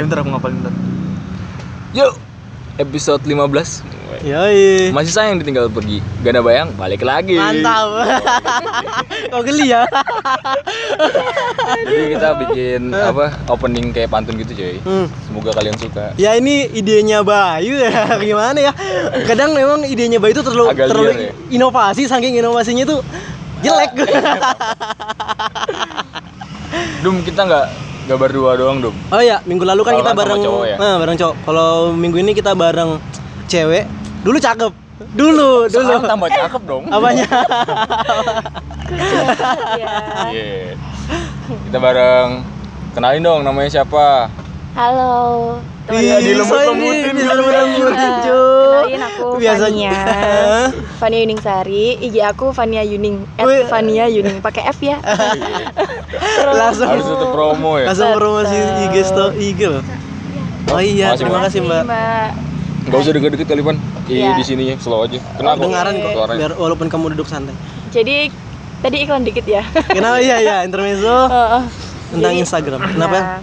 Eh, bentar aku ngapalin bentar. Yuk, episode 15 Yoi. Masih sayang ditinggal pergi Gak ada bayang, balik lagi Mantap. Kok geli ya? Jadi kita bikin apa opening kayak pantun gitu cuy Hmm. Semoga kalian suka Ya ini idenya Bayu ya gimana ya? Kadang memang idenya Bayu itu terlalu Agak terlalu liar ya? inovasi saking inovasinya tuh jelek. Dum kita nggak nggak berdua doang Dum oh ya, minggu lalu kan kita kan sama bareng cowok ya? Nah, bareng cowok. Kalau minggu ini kita bareng cewek. Dulu cakep. Dulu, dulu. Sekarang tambah cakep dong Apanya? Ya. Iya Kita bareng Kenalin dong namanya siapa Halo. Ih, dilembut-lembutin bisa gitu. dilembut-lembutin, Eh, Cuk. Kenalin aku Biasanya. Fania. Yuning Sari. IG aku Fania Yuning. Fania Yuning pakai F ya. langsung Harus tutup promo ya langsung promosi IG sto IG loh. Oh iya, terima kasih Mbak. Gak usah deket-deket kali Pan Iya Iya. di sininya slow aja Kenapa? Kedengaran kok, Suaranya. biar walaupun kamu duduk santai. Jadi tadi iklan dikit ya. Kenapa iya iya intermezzo Heeh. tentang Jadi, Instagram. Kenapa? nah,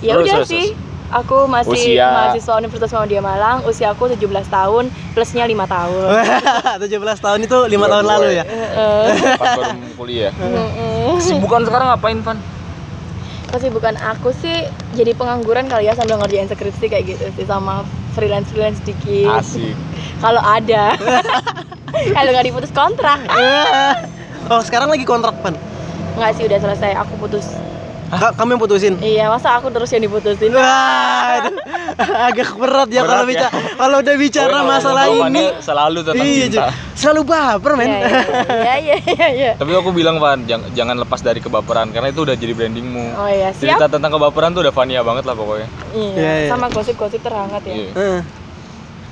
ya udah sih. Aku masih Usia. mahasiswa Universitas Muhammadiyah Malang, usia aku 17 tahun, plusnya 5 tahun. 17 tahun itu lima tahun Dua-dua lalu ya. Heeh. Pas baru kuliah. Kesibukan sekarang ngapain Pan? Kesibukan aku sih jadi pengangguran kali ya sambil ngerjain skripsi kayak gitu sih sama freelance freelance dikit. Asik Kalau ada. Kalau nggak diputus kontrak. Oh sekarang lagi kontrak pan. Nggak sih udah selesai. Aku putus. Ka- kamu yang putusin. Iya masa aku terus yang diputusin. Wah, aduh. agak berat ya Berat kalau ya. bicara kalau udah bicara Oh, masalah jawabannya ini. selalu tentang Iya, cinta selalu baper men. Iya iya iya iya. iya. Tapi aku bilang Van, jangan, jangan lepas dari kebaperan karena itu udah jadi brandingmu. Oh iya siap. Cerita tentang kebaperan tuh udah Vania banget lah pokoknya. Iya. Iya, iya. Sama gosip-gosip terhangat ya. Iya. Heeh.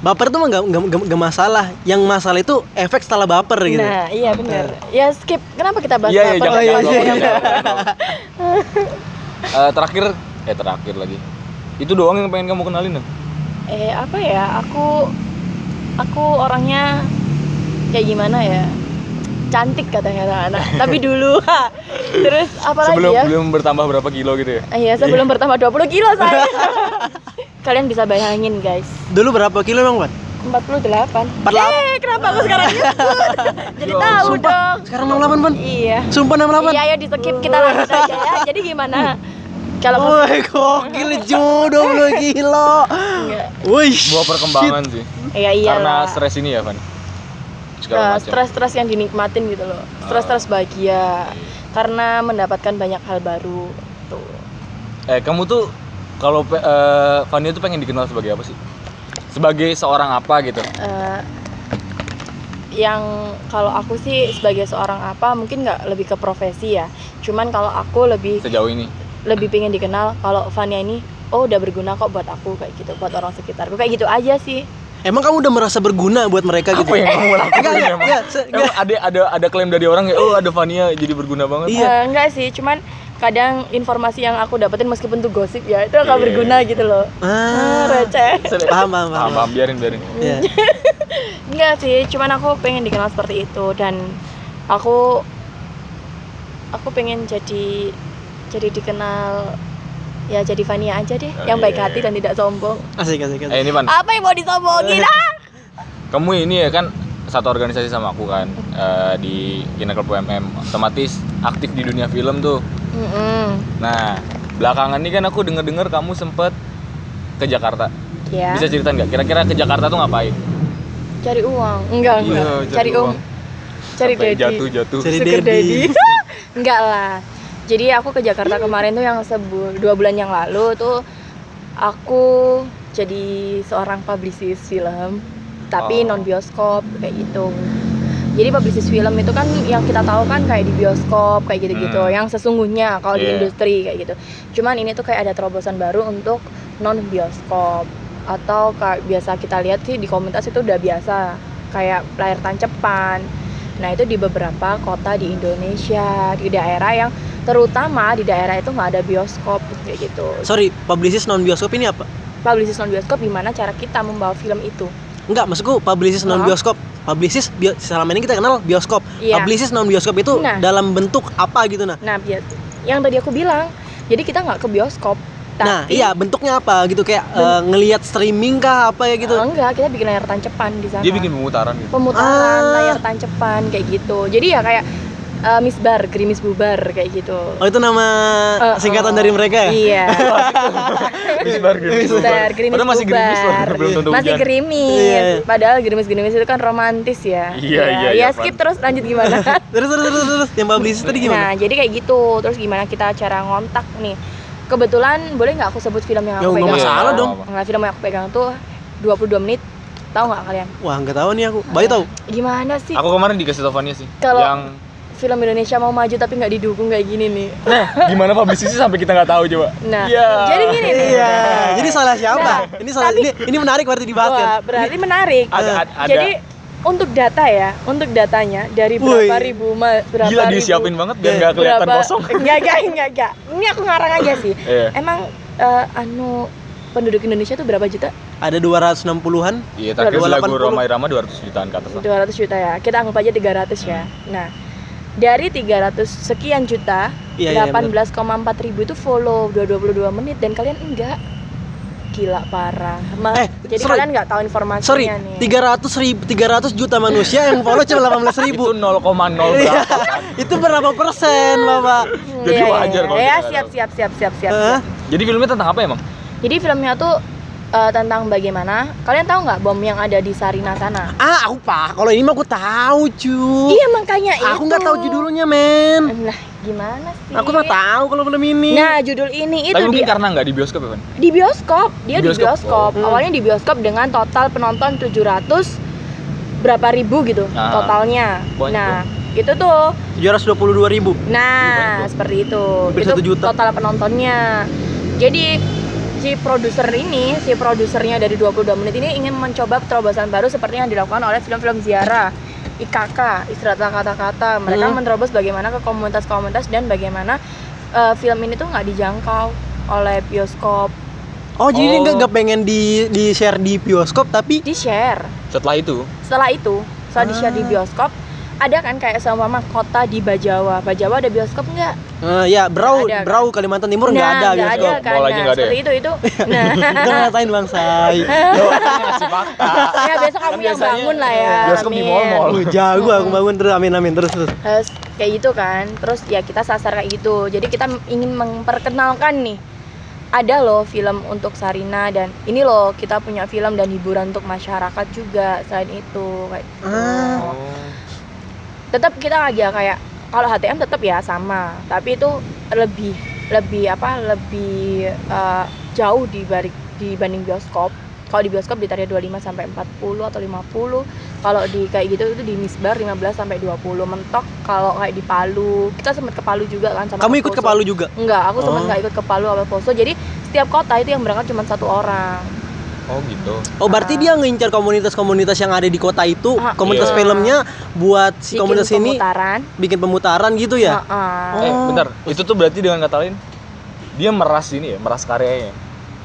Baper tuh mah gak, gak, gak- gak masalah. Yang masalah itu efek setelah baper gitu. Nah iya benar. Ya skip. Kenapa kita bahas Iya, iya, baper? jangan, Oh, iya, jangan, iya, jangan, iya. jangan. Eh, terakhir, eh terakhir lagi. Itu doang yang pengen kamu kenalin dong. Eh apa ya? Aku aku orangnya kayak gimana ya? Cantik katanya anak-anak. Tapi dulu. Terus apa lagi Sebelum ya? belum bertambah berapa kilo gitu ya? Iya, sebelum bertambah 20 kilo saya. Kalian bisa bayangin, guys. Dulu berapa kilo emang pan? 48. 48. Eh, kenapa aku sekarang nyebut? Jadi tahu sumpah. dong. Sekarang 68 pan? Iya. Sumpah 68. Iya, ayo di skip kita lanjut aja ya. Jadi gimana? Kalau mau Woi, gokil jodoh lo kilo. enggak. Woi, Buah perkembangan sih. Iya, iya. Karena stres ini ya, Van. Macam. stres-stres yang dinikmatin gitu loh. Stres-stres bahagia. Karena mendapatkan banyak hal baru. Tuh. Eh, kamu tuh kalau pe- eh, Vania tuh pengen dikenal sebagai apa sih? Sebagai seorang apa gitu? Eh, yang kalau aku sih sebagai seorang apa mungkin nggak lebih ke profesi ya cuman kalau aku lebih Sejauh ini. lebih pengen dikenal kalau Vania ini oh udah berguna kok buat aku kayak gitu buat orang sekitarku kayak gitu aja sih emang kamu udah merasa berguna buat mereka gitu? Apa yang kamu lakukan Enggak, enggak, emang? enggak, Emang ada ada ada klaim dari orang ya, oh ada Vania jadi berguna banget. Iya. Eh, enggak sih cuman kadang informasi yang aku dapetin meskipun tuh gosip ya itu akan Iya. berguna gitu loh ah, Ah, receh paham, paham, Paham, paham. paham, biarin, biarin. Iya. enggak sih cuman aku pengen dikenal seperti itu dan aku aku pengen jadi jadi dikenal ya jadi Vania aja deh Oh, yang baik iya. hati dan tidak sombong Asik, asik, asik. Eh ini Van, apa yang mau disombongin ah kamu ini ya kan satu organisasi sama aku kan eh, di Kina Club UMM otomatis aktif di dunia film tuh. Mm-mm. Nah belakangan ini kan aku denger dengar kamu sempet ke Jakarta. ya Bisa ceritain nggak? Kira-kira ke Jakarta tuh ngapain? cari uang enggak Iya, enggak cari cari uang uang. cari Sampai daddy Jatuh-jatuh. Cari Sugar daddy. daddy. enggak lah jadi aku ke Jakarta kemarin tuh yang sebu dua bulan yang lalu tuh aku jadi seorang publicist film tapi Oh. non bioskop kayak gitu jadi publicist film itu kan yang kita tahu kan kayak di bioskop kayak gitu-gitu Hmm. yang sesungguhnya kalau di Iya. industri kayak gitu cuman ini tuh kayak ada terobosan baru untuk non bioskop atau kayak biasa kita lihat sih di komunitas itu udah biasa kayak layar tancepan nah itu di beberapa kota di Indonesia di daerah yang terutama di daerah itu nggak ada bioskop kayak gitu Sorry, publicist non bioskop ini apa? publicist non bioskop gimana cara kita membawa film itu Enggak, maksudku publicist non bioskop. Publicist bio, selama ini kita kenal bioskop. Iya. Publicist non bioskop itu Nah. dalam bentuk apa gitu nah? Nah, yang tadi aku bilang, jadi kita nggak ke bioskop, Nah, Tapi- iya bentuknya apa gitu kayak eh, ngelihat streaming kah apa ya gitu. Oh, enggak, kita bikin layar tancepan di sana. Dia bikin pemutaran gitu. pemutaran Ah. layar tancepan kayak gitu. Jadi ya kayak eh, misbar, gerimis bubar kayak gitu. Oh, itu nama Eh, singkatan eh, dari mereka ya? Iya. Misbar gerimis Misbar, gerimis Padahal masih gerimis loh, bubar. belum tentu Masih hujan. gerimis. Iya, iya. Padahal gerimis-gerimis itu kan romantis ya. Iya, iya, Ya iya, skip Pan. terus lanjut gimana? Terus terus terus terus yang publicist tadi gimana? Nah, jadi kayak gitu. Terus gimana kita cara ngontak nih? Kebetulan boleh nggak aku sebut film yang Ya, aku nggak pegang? masalah Iya, dong. film yang aku pegang tuh 22 menit. Tahu nggak kalian? Wah, nggak tahu nih aku. Bayu tahu. Gimana sih? Aku kemarin dikasih taufannya sih. Kalau- yang Film Indonesia mau maju tapi nggak didukung kayak gini nih. Nah, gimana publicity sampai kita nggak tahu coba? Nah, Iya. jadi gini nih. Iya. Jadi salah siapa? Nah, ini salah tapi- ini ini menarik berarti dibahas kan. Wah, berarti menarik. Ada ada, ada Jadi untuk data ya, untuk datanya dari berapa Wih. ribu ma- berapa gila ribu disiapin banget biar Iya. nggak kelihatan berapa- kosong. Enggak, enggak, enggak, enggak. Ini aku ngarang aja sih. Iya. Emang eh, anu penduduk Indonesia tuh berapa juta? Ada 260-an. Iya, terakhir lagu 280. Roma Irama 200 jutaan ke atas lah. 200 juta ya. Kita anggap aja 300 ya. Nah, dari 300 sekian juta, Iya, iya, 18,4 ribu itu follow 222 menit dan kalian enggak. Gila parah. Ma- Eh, jadi sorry. kalian nggak tahu informasinya Sorry, nih. 300 ribu, 300 juta manusia yang follow cuma 18 ribu. Itu 0,0 Iya. berapa kan? Itu berapa persen, Bapak? Jadi Iya, iya, wajar iya. kalau Ya, siap, siap, siap, siap, siap, Hah? siap. Jadi filmnya tentang apa emang? Jadi filmnya tuh eh, tentang bagaimana kalian tahu nggak bom yang ada di Sarina sana? Ah, aku pak. Kalau ini mah aku tahu, cu. Iya makanya itu. Aku nggak tahu judulnya, men. Nah, gimana sih? Aku mah tahu kalau film ini. Nah, judul ini itu Tapi mungkin di karena nggak di bioskop ya, Pan? di bioskop. Dia Di di bioskop? bioskop. Oh. Awalnya di bioskop dengan total penonton 700 berapa ribu gitu Ah. totalnya. Banyak nah, itu tuh 722 ribu. Nah, seperti itu. Hampir itu satu juta. total penontonnya. Jadi si produser ini, si produsernya dari 22 menit ini ingin mencoba terobosan baru seperti yang dilakukan oleh film-film ziarah. IKK, istirahat kata-kata. Mereka Hmm. menerobos bagaimana ke komunitas-komunitas dan bagaimana eh, film ini tuh nggak dijangkau oleh bioskop. Oh, jadi Oh. nggak nggak pengen di di share di bioskop tapi Di share. Setelah itu, Setelah itu, setelah di share di Ah. bioskop, ada kan kayak seumpama kota di Bajawa. Bajawa ada bioskop nggak? eh, ya Brau ada, kan? Brau Kalimantan Timur nggak nah, ada nggak bioskop. ada kan. Nah, nggak ada ya? seperti itu itu. Nah, Kita ngatain Bang ya besok kamu Kan yang biasanya bangun lah ya. bioskop di amin. mall-mall. Lu jago aku bangun terus amin amin terus terus. Terus kayak gitu kan. Terus ya kita sasar kayak gitu. Jadi kita ingin memperkenalkan nih ada loh film untuk Sarina dan ini loh kita punya film dan hiburan untuk masyarakat juga selain itu kayak gitu. Ah. Tetap kita aja kayak kalau HTM tetap ya sama tapi itu lebih lebih apa lebih eh, jauh dibalik dibanding bioskop kalau di bioskop di tarif 25 sampai 40 atau 50 kalau di kayak gitu itu di Misbar 15 sampai 20 mentok kalau kayak di Palu kita sempat ke Palu juga kan sama Kamu ikut ke Poso. Palu juga? enggak aku sempat Oh. nggak ikut ke Palu apa Poso jadi setiap kota itu yang berangkat cuma satu orang Oh gitu. Oh, berarti dia ngincar komunitas-komunitas yang ada di kota itu, Ah, komunitas iya. filmnya buat si bikin komunitas ini pemutaran bikin pemutaran gitu ya? Heeh. Eh, Oh. bentar. Itu tuh berarti dengan kata lain dia meras ini ya, meras karyanya.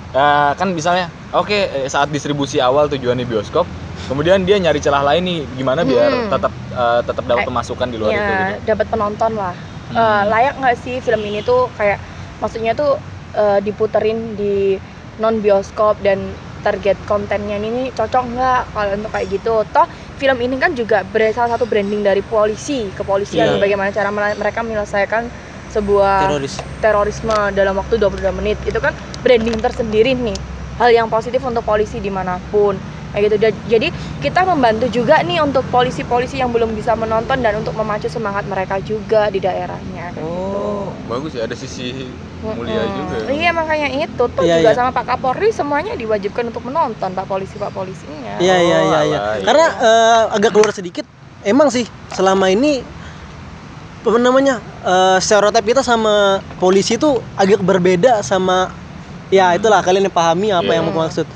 Eh, kan misalnya, oke eh, saat distribusi awal tujuannya bioskop, kemudian dia nyari celah lain nih gimana biar Hmm. tetap eh, tetap dapat pemasukan di luar itu ya gitu. dapat penonton lah Hmm. Eh, layak nggak sih film ini tuh kayak maksudnya tuh eh, diputerin di non bioskop dan target kontennya ini cocok nggak kalau untuk kayak gitu toh film ini kan juga salah satu branding dari polisi kepolisian Iya. bagaimana cara mereka menyelesaikan sebuah Teroris. terorisme dalam waktu 22 menit itu kan branding tersendiri nih hal yang positif untuk polisi di mana pun kayak gitu jadi kita membantu juga nih untuk polisi-polisi yang belum bisa menonton dan untuk memacu semangat mereka juga di daerahnya Oh, bagus ya ada sisi mulia Mm-mm. juga. iya makanya itu tuh Iya, juga iya. sama Pak Kapolri semuanya diwajibkan untuk menonton Pak Polisi Pak Polisinya Iya iya iya iya. iya. Karena eh, agak keluar sedikit emang sih selama ini apa namanya eh, stereotip kita sama polisi itu agak berbeda sama ya itulah kalian yang pahami apa Iya. yang mau maksud.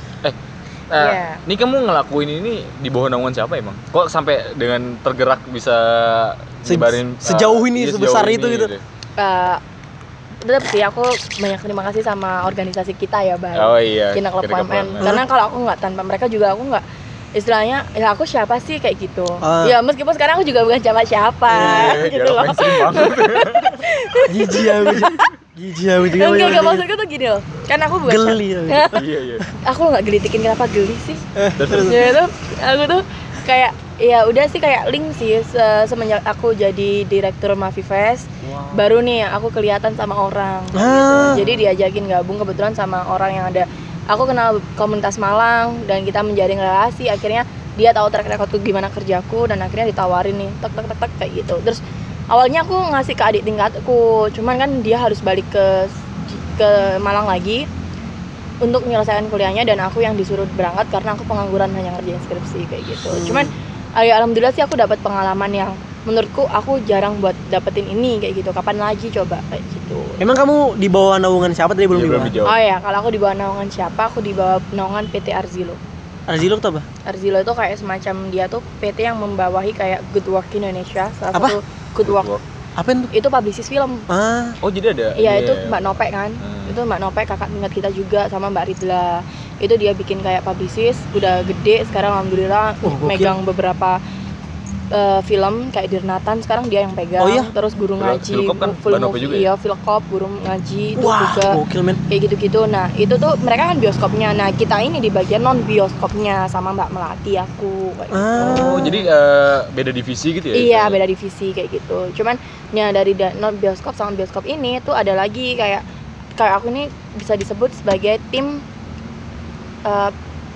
Eh, Iya. ini kamu ngelakuin ini di bawah naungan siapa emang? Kok sampai dengan tergerak bisa Se- nyebarin, sejauh ini, iya, sebesar sejauh itu ini gitu. Eh, tetap sih aku banyak terima kasih sama organisasi kita ya Bay Oh iya. Kina Klub Kina Klub UMN. UMN. Karena kalau aku nggak tanpa mereka juga aku nggak istilahnya ya aku siapa sih kayak gitu. Ah. Ya meskipun sekarang aku juga bukan siapa-siapa Iya, gitu dialog loh. Jijik aku. Ji. Jijik aku juga. enggak enggak maksudku tuh gini loh kan aku bukan Geli ya. iya iya aku nggak gelitikin kenapa geli sih terus terus. ya itu aku tuh kayak ya udah sih kayak link sih se- semenjak aku jadi direktur Mavi Fest baru nih aku kelihatan sama orang gitu. Ah. jadi diajakin gabung kebetulan sama orang yang ada aku kenal komunitas Malang dan kita menjalin relasi. Akhirnya dia tahu track recordku gimana kerjaku dan akhirnya ditawarin nih tek tek tek tek kayak gitu. Terus awalnya aku ngasih ke adik tingkatku cuman kan dia harus balik ke ke Malang lagi untuk menyelesaikan kuliahnya dan aku yang disuruh berangkat karena aku pengangguran hanya ngerjain skripsi kayak gitu. Hmm. cuman ya alhamdulillah sih aku dapat pengalaman yang menurutku aku jarang buat dapetin ini kayak gitu. Kapan lagi coba kayak gitu. Emang kamu di bawah naungan siapa tadi? Belum Iya, belum dijawab? oh ya kalau aku di bawah naungan siapa? Aku di bawah naungan PT Arzilo. Arzilo tuh apa? Arzilo itu kayak semacam dia tuh PT yang membawahi kayak Good Work Indonesia salah Apa? satu Good Work. Apa itu? itu publicis film. Ah, oh jadi ada? Iya itu Mbak Nopek kan? Hmm. itu Mbak Nopek kakak tingkat kita juga sama Mbak Ridla. Itu dia bikin kayak publicis udah gede sekarang alhamdulillah Oh, megang beberapa eh, film kayak Dirnatan sekarang dia yang pegang Oh, iya? terus guru ngaji Filkop kan full Nopek movie, juga ya? iya Filkop guru ngaji itu juga gokil kayak gitu-gitu nah itu tuh mereka kan bioskopnya nah kita ini di bagian non bioskopnya sama Mbak Melati aku kayak gitu. Ah. oh jadi eh, beda divisi gitu ya Iya beda divisi kayak gitu. Cuman ya dari da- non bioskop sama bioskop ini tuh ada lagi kayak kayak aku ini bisa disebut sebagai tim eh,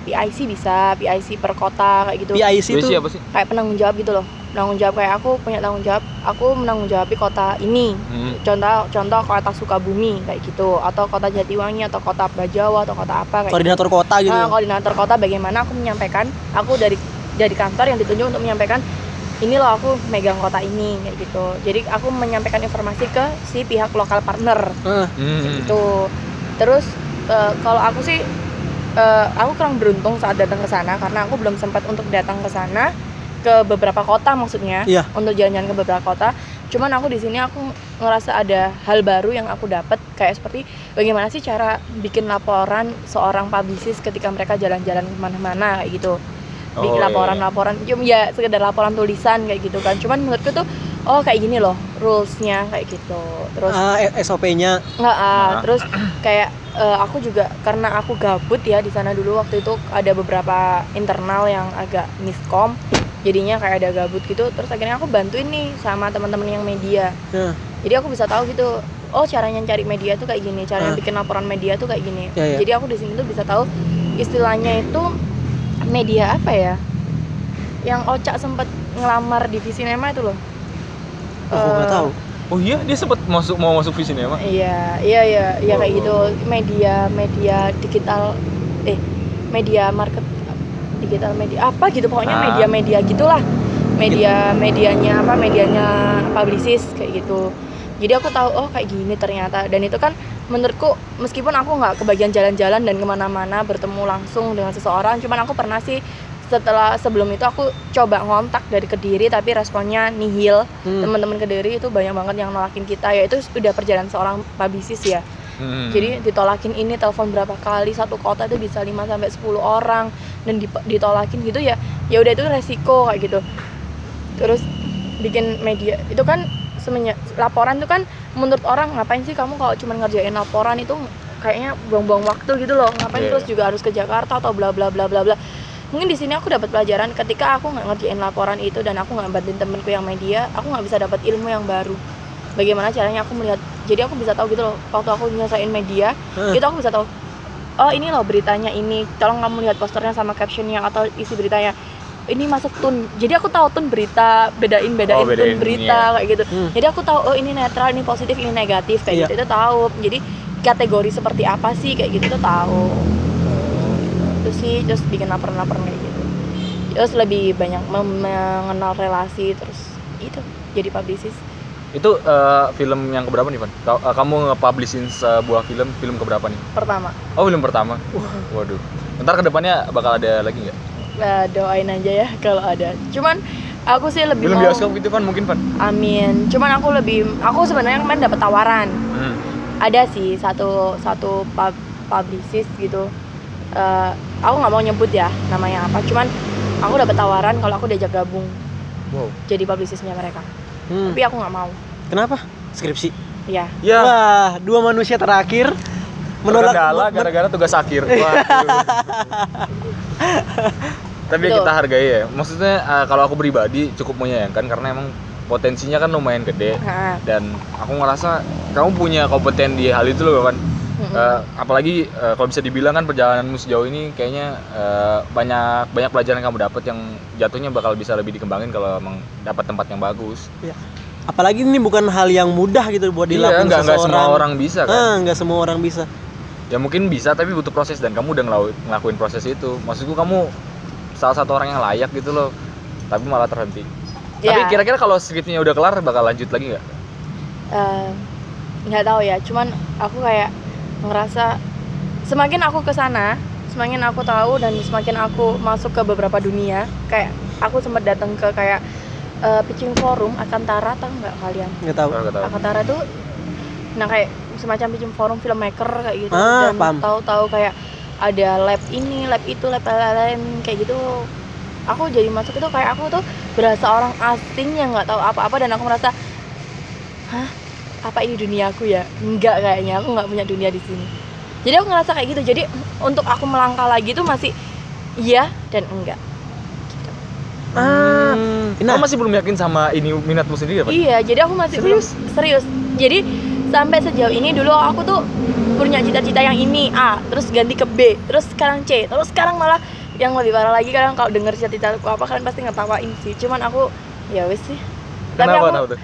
PIC bisa, PIC per kota kayak gitu. PIC itu apa sih Kayak penanggung jawab gitu loh. Penanggung jawab kayak aku punya tanggung jawab, aku menanggung jawab kota ini. Hmm. Contoh contoh kota Sukabumi kayak gitu atau kota Jatiwangi atau kota Bajawa atau kota apa kayak gitu. koordinator kota gitu. Nah, koordinator kota bagaimana aku menyampaikan aku dari dari kantor yang ditunjuk untuk menyampaikan ini loh aku megang kota ini kayak gitu jadi aku menyampaikan informasi ke si pihak lokal partner Ah, Hmm. gitu terus eh, kalau aku sih eh, aku kurang beruntung saat datang ke sana karena aku belum sempat untuk datang ke sana ke beberapa kota maksudnya Iya. untuk jalan-jalan ke beberapa kota. Cuman aku di sini aku ngerasa ada hal baru yang aku dapat kayak seperti bagaimana sih cara bikin laporan seorang publicist ketika mereka jalan-jalan ke mana-mana kayak gitu. Oh, bikin iya, laporan-laporan cuma ya sekedar laporan tulisan kayak gitu kan. Cuman menurutku tuh oh kayak gini loh rulesnya kayak gitu terus ah, SOP-nya nggak ah, Nah. terus kayak eh, aku juga karena aku gabut ya di sana dulu waktu itu ada beberapa internal yang agak miskom jadinya kayak ada gabut gitu terus akhirnya aku bantuin nih sama teman-teman yang media Nah. jadi aku bisa tahu gitu oh caranya cari media tuh kayak gini caranya Ah. bikin laporan media tuh kayak gini Ya, ya. jadi aku di sini tuh bisa tahu istilahnya itu media apa ya yang Ocak sempet ngelamar di Visinema itu loh oh, aku nggak Eh, tahu. oh iya dia sempat masuk mau masuk visi nih Iya, iya, iya, iya Wow, kayak gitu. Media, media digital, eh, media market, digital media apa gitu pokoknya Ah. media-media gitulah. Media, medianya apa? Medianya publicist kayak gitu. Jadi aku tahu oh kayak gini ternyata dan itu kan menurutku meskipun aku nggak kebagian jalan-jalan dan ke mana-mana bertemu langsung dengan seseorang, cuman aku pernah sih setelah sebelum itu aku coba ngontak dari kediri tapi responnya nihil Hmm. teman-teman kediri itu banyak banget yang nolakin kita ya itu udah perjalanan seorang publicist ya Hmm. jadi ditolakin ini telepon berapa kali satu kota itu bisa 5 sampai 10 orang dan ditolakin gitu ya ya udah itu resiko kayak gitu terus bikin media itu kan semenjak laporan itu kan menurut orang ngapain sih kamu kalau cuma ngerjain laporan itu kayaknya buang-buang waktu gitu loh ngapain Iya, terus iya. juga harus ke Jakarta atau bla bla bla bla bla mungkin di sini aku dapat pelajaran ketika aku nggak ngerjain laporan itu dan aku nggak bantuin temenku yang media aku nggak bisa dapat ilmu yang baru bagaimana caranya aku melihat jadi aku bisa tahu gitu loh waktu aku nyelesain media Hah. itu aku bisa tahu oh ini loh beritanya ini tolong kamu lihat posternya sama captionnya atau isi beritanya ini masuk tun jadi aku tahu tun berita bedain bedain, Oh, bedain, tun berita kayak gitu Hmm. jadi aku tahu oh ini netral ini positif ini negatif kayak Iya. gitu itu tahu jadi kategori seperti apa sih kayak gitu itu tahu itu sih terus bikin laporan-laporan kayak gitu terus lebih banyak mengenal relasi terus itu jadi publicist itu eh, film yang keberapa nih Van? Eh, kamu nge-publishin sebuah film film keberapa nih? pertama Oh film pertama. Waduh. Ntar ke depannya bakal ada lagi nggak? Nah, doain aja ya kalau ada cuman aku sih lebih Film mau bioskop gitu Van mungkin Van? amin cuman aku lebih aku sebenarnya kemarin dapat tawaran Hmm. ada sih satu satu pub, publicist gitu Eh, aku nggak mau nyebut ya namanya apa cuman aku dapat tawaran kalau aku diajak gabung Wow. jadi publicistnya mereka Hmm. tapi aku nggak mau Kenapa? Skripsi. ya Ya, Wah, dua manusia terakhir menolak gara-gara tugas akhir. Waduh. Tapi Betul. kita hargai ya. Maksudnya eh, kalau aku pribadi cukup menyayangkan karena emang potensinya kan lumayan gede Nah, dan aku ngerasa kamu punya kompeten di hal itu loh kan. Eh, apalagi eh, kalau bisa dibilang kan perjalananmu sejauh ini kayaknya eh, banyak banyak pelajaran yang kamu dapat yang jatuhnya bakal bisa lebih dikembangin kalau emang dapat tempat yang bagus. apalagi ini bukan hal yang mudah gitu buat Iya, dilakukan nggak nggak semua seseorang. orang bisa kan. Ah, nggak semua orang bisa. ya mungkin bisa tapi butuh proses dan kamu udah ngelakuin, ngelakuin proses itu maksudku kamu salah satu orang yang layak gitu loh tapi malah terhenti tapi Ya. kira-kira kalau skripnya udah kelar bakal lanjut lagi nggak Eh, nggak tahu ya cuman aku kayak ngerasa semakin aku ke sana semakin aku tahu dan semakin aku masuk ke beberapa dunia kayak aku sempat datang ke kayak eh, pitching forum Akantara tahu nggak kalian? Nggak tahu. Akantara tuh nah kayak semacam pitching forum filmmaker kayak gitu. Ah, dan tahu-tahu kayak ada lab ini lab itu lab lain kayak gitu. Aku jadi masuk itu kayak aku tuh berasa orang asing yang nggak tahu apa-apa dan aku merasa hah apa ini duniaku ya enggak kayaknya aku nggak punya dunia di sini jadi aku ngerasa kayak gitu jadi untuk aku melangkah lagi tuh masih iya dan enggak Ah, Hmm. Nah. kamu masih belum yakin sama ini minatmu sendiri apa Iya, jadi aku masih belum serius. Jadi sampai sejauh ini dulu aku tuh punya cita-cita yang ini A, terus ganti ke B, terus sekarang C, terus sekarang malah yang lebih parah lagi kadang kalau denger cita-citaku apa kalian pasti ngetawain sih. Cuman aku ya wes sih. Tapi kenapa aku, tahu tuh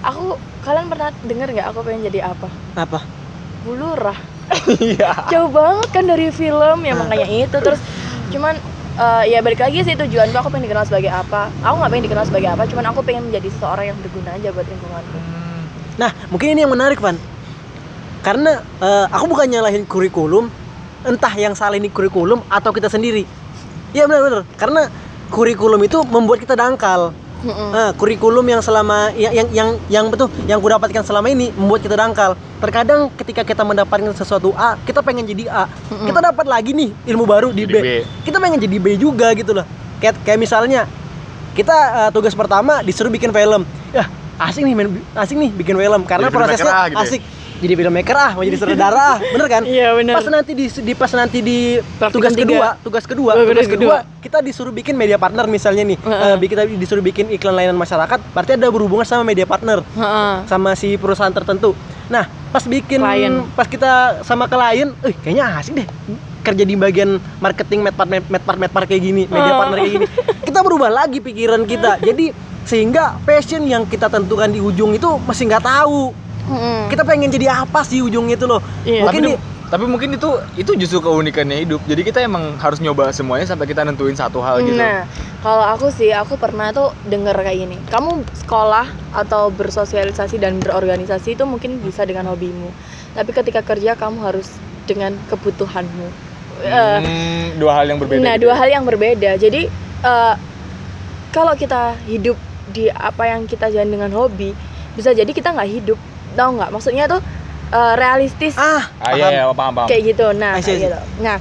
aku kalian pernah denger nggak aku pengen jadi apa? apa? Bulurah. iya Jauh banget kan dari film ya makanya itu terus cuman eh, ya balik lagi sih tujuanku aku pengen dikenal sebagai apa aku nggak pengen dikenal sebagai apa cuman aku pengen menjadi seseorang yang berguna aja buat lingkunganku Nah, mungkin ini yang menarik, Van. Karena eh, aku bukan nyalahin kurikulum, entah yang salah ini kurikulum atau kita sendiri. Iya benar-benar. Karena kurikulum itu membuat kita dangkal. Mm-mm. Nah, kurikulum yang selama yang yang yang, yang betul yang ku dapatkan selama ini membuat kita dangkal. Terkadang ketika kita mendapatkan sesuatu A, kita pengen jadi A. Mm-mm. Kita dapat lagi nih ilmu baru di B. B. Kita pengen jadi B juga gitu loh. Kayak kayak misalnya kita eh, tugas pertama disuruh bikin film. Ya, asik nih main asik nih bikin film karena Jadi prosesnya gitu ya? Jadi filmmaker ah, mau jadi sutradara ah, bener kan? Iya benar. Pas nanti di, di pas nanti di Praktikum tugas tiga. kedua, tugas kedua, Oh, tugas tugas kedua, kita disuruh bikin media partner misalnya nih. Eh, bi- kita disuruh bikin iklan layanan masyarakat, berarti ada berhubungan sama media partner Heeh. sama si perusahaan tertentu. Nah, pas bikin Klien. pas kita sama klien, eh kayaknya asik deh kerja di bagian marketing medpart medpart medpart kayak gini, media Oh. partner kayak gini. Kita berubah lagi pikiran kita. Jadi sehingga passion yang kita tentukan di ujung itu masih nggak tahu. Mm-mm. Kita pengen jadi apa sih ujung itu loh. Iya. Mungkin tapi, di- tapi mungkin itu itu justru keunikannya hidup jadi kita emang harus nyoba semuanya sampai kita nentuin satu hal gitu Nah, kalau aku sih, aku pernah tuh denger kayak gini. Kamu sekolah atau bersosialisasi dan berorganisasi itu mungkin bisa dengan hobimu. Tapi ketika kerja kamu harus dengan kebutuhanmu. Eh, Hmm, dua hal yang berbeda nah, gitu dua ya. hal yang berbeda. Jadi eh, kalau kita hidup di apa yang kita jalan dengan hobi, bisa jadi kita nggak hidup. Tahu nggak? Maksudnya tuh eh, realistis. Ah, ah iya iya paham. paham kayak gitu. Nah kayak gitu. Nah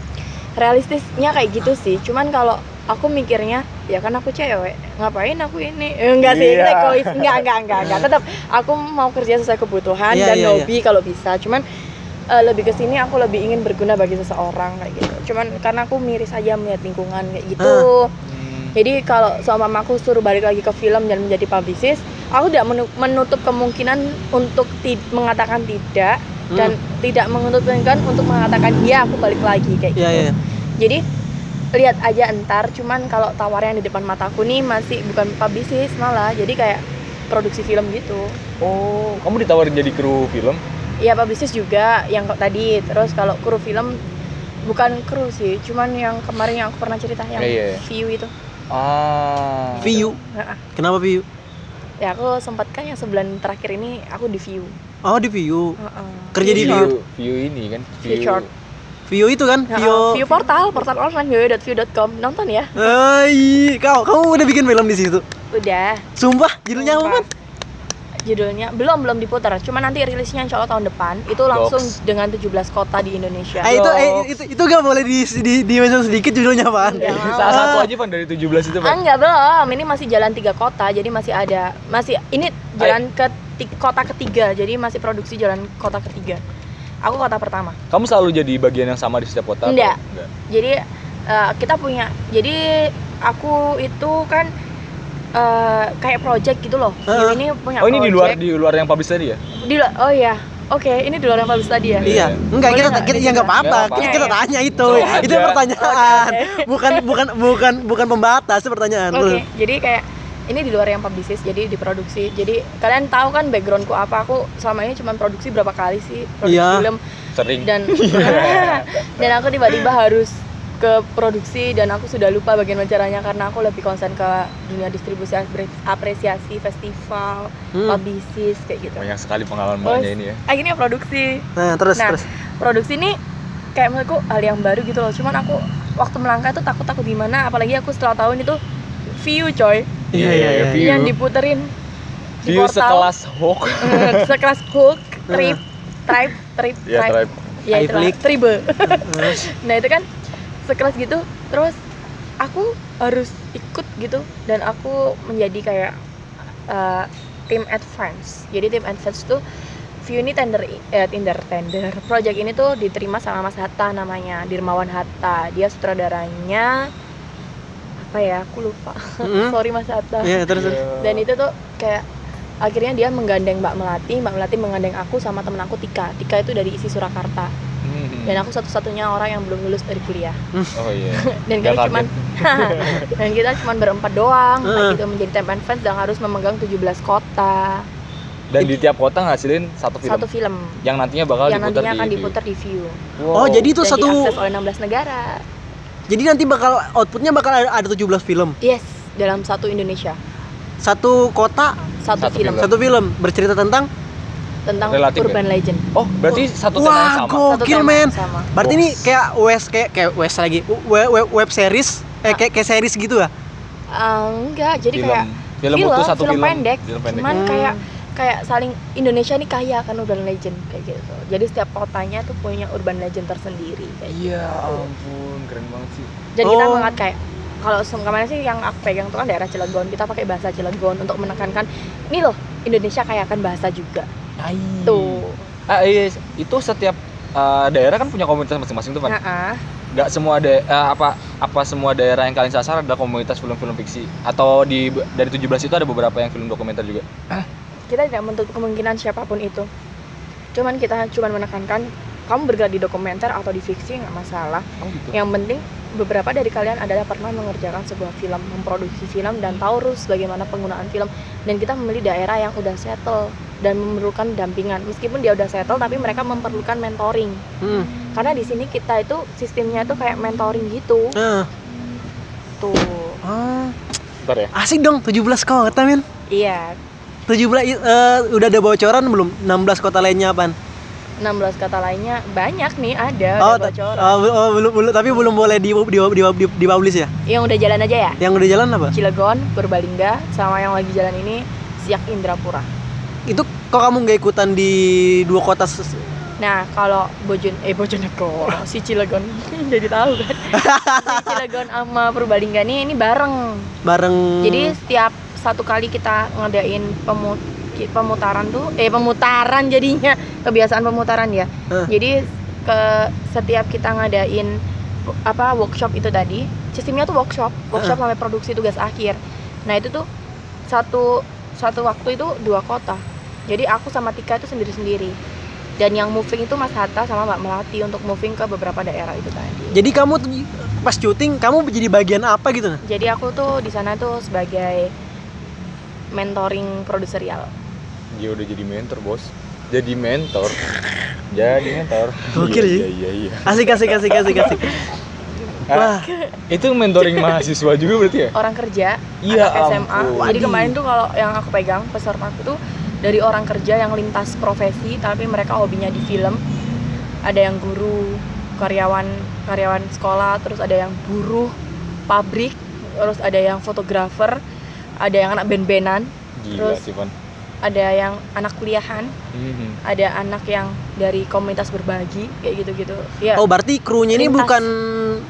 realistisnya kayak gitu sih. Cuman kalau aku mikirnya ya kan aku cewek. Ngapain aku ini? Eh, enggak sih itu Iya. egois. Enggak enggak enggak enggak tetap aku mau kerja sesuai kebutuhan Iya, dan iya, hobi kalau bisa. Cuman eh, lebih ke sini aku lebih ingin berguna bagi seseorang kayak gitu. Cuman karena aku miris aja melihat lingkungan kayak gitu. Hmm. jadi kalau sama mamaku suruh balik lagi ke film dan menjadi publicist, aku tidak menu- menutup kemungkinan untuk ti- mengatakan tidak Hmm. dan tidak menutup kemungkinan untuk mengatakan iya aku balik lagi kayak Iya, gitu. iya. Jadi lihat aja entar, cuman kalau tawaran yang di depan mataku nih masih bukan publicist malah, jadi kayak produksi film gitu. oh kamu ditawarin jadi kru film Iya publicist juga yang kok tadi, terus kalau kru film bukan kru sih, cuman yang kemarin yang aku pernah cerita yang Iya, iya. view itu. ah View. Heeh. Kenapa view? Ya aku sempat kan yang sebulan terakhir ini aku di view. Oh, di view. Heeh. Kerja di view view. view ini kan View short. View itu kan, Heeh, view. view portal, portal online www.view.com. Nonton ya. Hai, kau kamu udah bikin film di situ? Udah. Sumpah, judulnya apa. Judulnya belum belum diputar. Cuma nanti rilisnya insya Allah tahun depan. Itu langsung Docs. dengan 17 kota di Indonesia. Eh, itu, eh, itu itu gak boleh di di, di mention sedikit judulnya? Enggak mau. salah satu aja pan dari 17 itu Ah, pan enggak belum. Ini masih jalan tiga kota. Jadi masih ada masih ini jalan ke ti- kota ketiga jadi masih produksi jalan kota ketiga aku kota pertama Kamu selalu jadi bagian yang sama di setiap kota? Enggak. enggak? jadi eh, kita punya jadi aku itu kan eh, kayak project gitu loh Heeh. ini punya Oh ini di luar project. di luar yang publish tadi ya? Di lu- oh iya oke ini di luar yang publish tadi ya Iya, enggak Boleh kita kita ya enggak apa-apa. Kita, kita Iya, iya. tanya itu. Soal Itu aja. pertanyaan. Oke, oke. Bukan bukan bukan bukan pembatas, itu pertanyaan. Oke, jadi kayak ini di luar yang publicis, jadi diproduksi. Jadi kalian tahu kan backgroundku apa? Aku selama ini cuma produksi berapa kali sih produksi Iya. film Sering. dan dan aku tiba-tiba harus ke produksi dan aku sudah lupa bagaimana caranya karena aku lebih konsen ke dunia distribusi apre- apresiasi festival Hmm. publicis kayak gitu Banyak sekali pengalaman mbaknya ini ya. akhirnya produksi Nah, terus Nah, terus. produksi ini kayak menurutku hal yang baru gitu loh cuman aku waktu melangkah tuh takut takut gimana apalagi aku setelah tahun itu view coy Iya iya iya. View. yang diputerin di View portal sekelas Hulk. Eh, sekelas Hulk, Trip, Tribe, Trip, Ya, Tribe, tribe. ya itulah, iFlick. Tribe. Terus, nah itu kan sekelas gitu, terus aku harus ikut gitu dan aku menjadi kayak uh, tim advance. Jadi tim advance tuh View ini tender eh, tender tender project ini tuh diterima sama Mas Hatta namanya Dirmawan Hatta dia sutradaranya apa ya aku lupa Mm-mm. sorry Mas Hatta Iya, terus. terus. dan itu tuh kayak akhirnya dia menggandeng Mbak Melati Mbak Melati menggandeng aku sama temen aku Tika Tika itu dari isi Surakarta. Dan aku satu-satunya orang yang belum lulus dari kuliah Oh iya. dan kita cuman dan kita cuman berempat doang Heeh. gitu menjadi temp and fans dan harus memegang 17 kota Dan di tiap kota ngasilin satu film. satu film Yang nantinya bakal yang diputar nantinya di akan View. diputar di view Wow. Oh, jadi itu dan satu diakses oleh 16 negara jadi nanti bakal outputnya bakal ada, ada 17 film. yes dalam satu Indonesia Satu kota, satu, Satu film, film. satu film bercerita tentang tentang Relatif ya? urban legend Oh, berarti satu tema yang Wah, sama. gokil men. yang sama. Berarti ini Bos. kayak web kayak kayak web lagi. Web, web, web series eh kayak kayak series gitu ya. Ah, enggak jadi film. kayak film, itu satu film, pendek, Film pendek. cuman Hmm. kayak kayak saling Indonesia nih kaya kan urban legend kayak gitu jadi setiap kotanya tuh punya urban legend tersendiri kayak gitu. Iya ampun, keren banget sih. kita Oh. mengangkat kayak kalau kemarin sih yang aku pegang tuh kan daerah Cilegon kita pakai bahasa Cilegon untuk menekankan ini loh Indonesia kaya akan bahasa juga tuh. Ah, iya, itu setiap uh, daerah kan punya komunitas masing-masing tuh kan. Nah, Nggak semua ada apa apa semua daerah yang kalian sasar adalah komunitas film-film fiksi. Atau di dari 17 itu ada beberapa yang film dokumenter juga. kita tidak menutup kemungkinan siapa pun itu. Cuman kita cuman menekankan kamu bergerak di dokumenter atau di fiksi nggak masalah Oh gitu. Yang penting beberapa dari kalian adalah pernah mengerjakan sebuah film, memproduksi film dan tahu rules bagaimana penggunaan film. Dan kita memilih daerah yang udah settle dan memerlukan dampingan. Meskipun dia udah settle tapi mereka memerlukan mentoring. Hmm. Karena di sini kita itu sistemnya itu kayak mentoring gitu. Nah. Tuh. Oh, Bentar ya. asik dong 17 kota men. Iya, 17 i- eh, udah ada bocoran belum? 16 kota lainnya apaan? 16 kata lainnya banyak nih ada Oh, ada ta- bocoran. oh, oh, belum belum tapi belum boleh di di di, di, dipublish ya? Yang udah jalan aja ya. Yang udah jalan apa? Cilegon, Purbalingga, sama yang lagi jalan ini Siak Indrapura. Itu kok kamu nggak ikutan di dua kota Nah, kalau Bojon eh Bojonegoro, si Cilegon jadi tahu kan. si Cilegon sama Purbalingga nih ini bareng. bareng Jadi setiap satu kali kita ngadain pemu- ki- pemutaran tuh eh pemutaran jadinya kebiasaan pemutaran ya. Eh. Jadi ke setiap kita ngadain apa workshop itu tadi, sistemnya tuh workshop, workshop sampai produksi tugas akhir. Nah, itu tuh satu satu waktu itu dua kota. Jadi aku sama Tika itu sendiri-sendiri. Dan yang moving itu Mas Hatta sama Mbak Melati untuk moving ke beberapa daerah itu tadi. Jadi kamu tuh pas syuting kamu jadi bagian apa gitu? Jadi aku tuh di sana tuh sebagai mentoring produserial. Dia udah jadi mentor, Bos. Jadi mentor. Jadi mentor. Gokil iya, sih. Iya, iya, iya. Asik asik asik asik asik. Ah, Wah, itu mentoring mahasiswa juga berarti ya? Orang kerja, Iya anak SMA. ampun. Jadi kemarin tuh kalau yang aku pegang pesertaku tuh dari orang kerja yang lintas profesi tapi mereka hobinya di film. Ada yang guru, karyawan karyawan sekolah, terus ada yang buruh, pabrik, terus ada yang fotografer, ada yang anak band-bandan, Gila Terus-. Ada yang anak kuliahan, Mhm. ada anak yang dari komunitas berbagi kayak gitu-gitu. Ya, oh berarti krunya ini bukan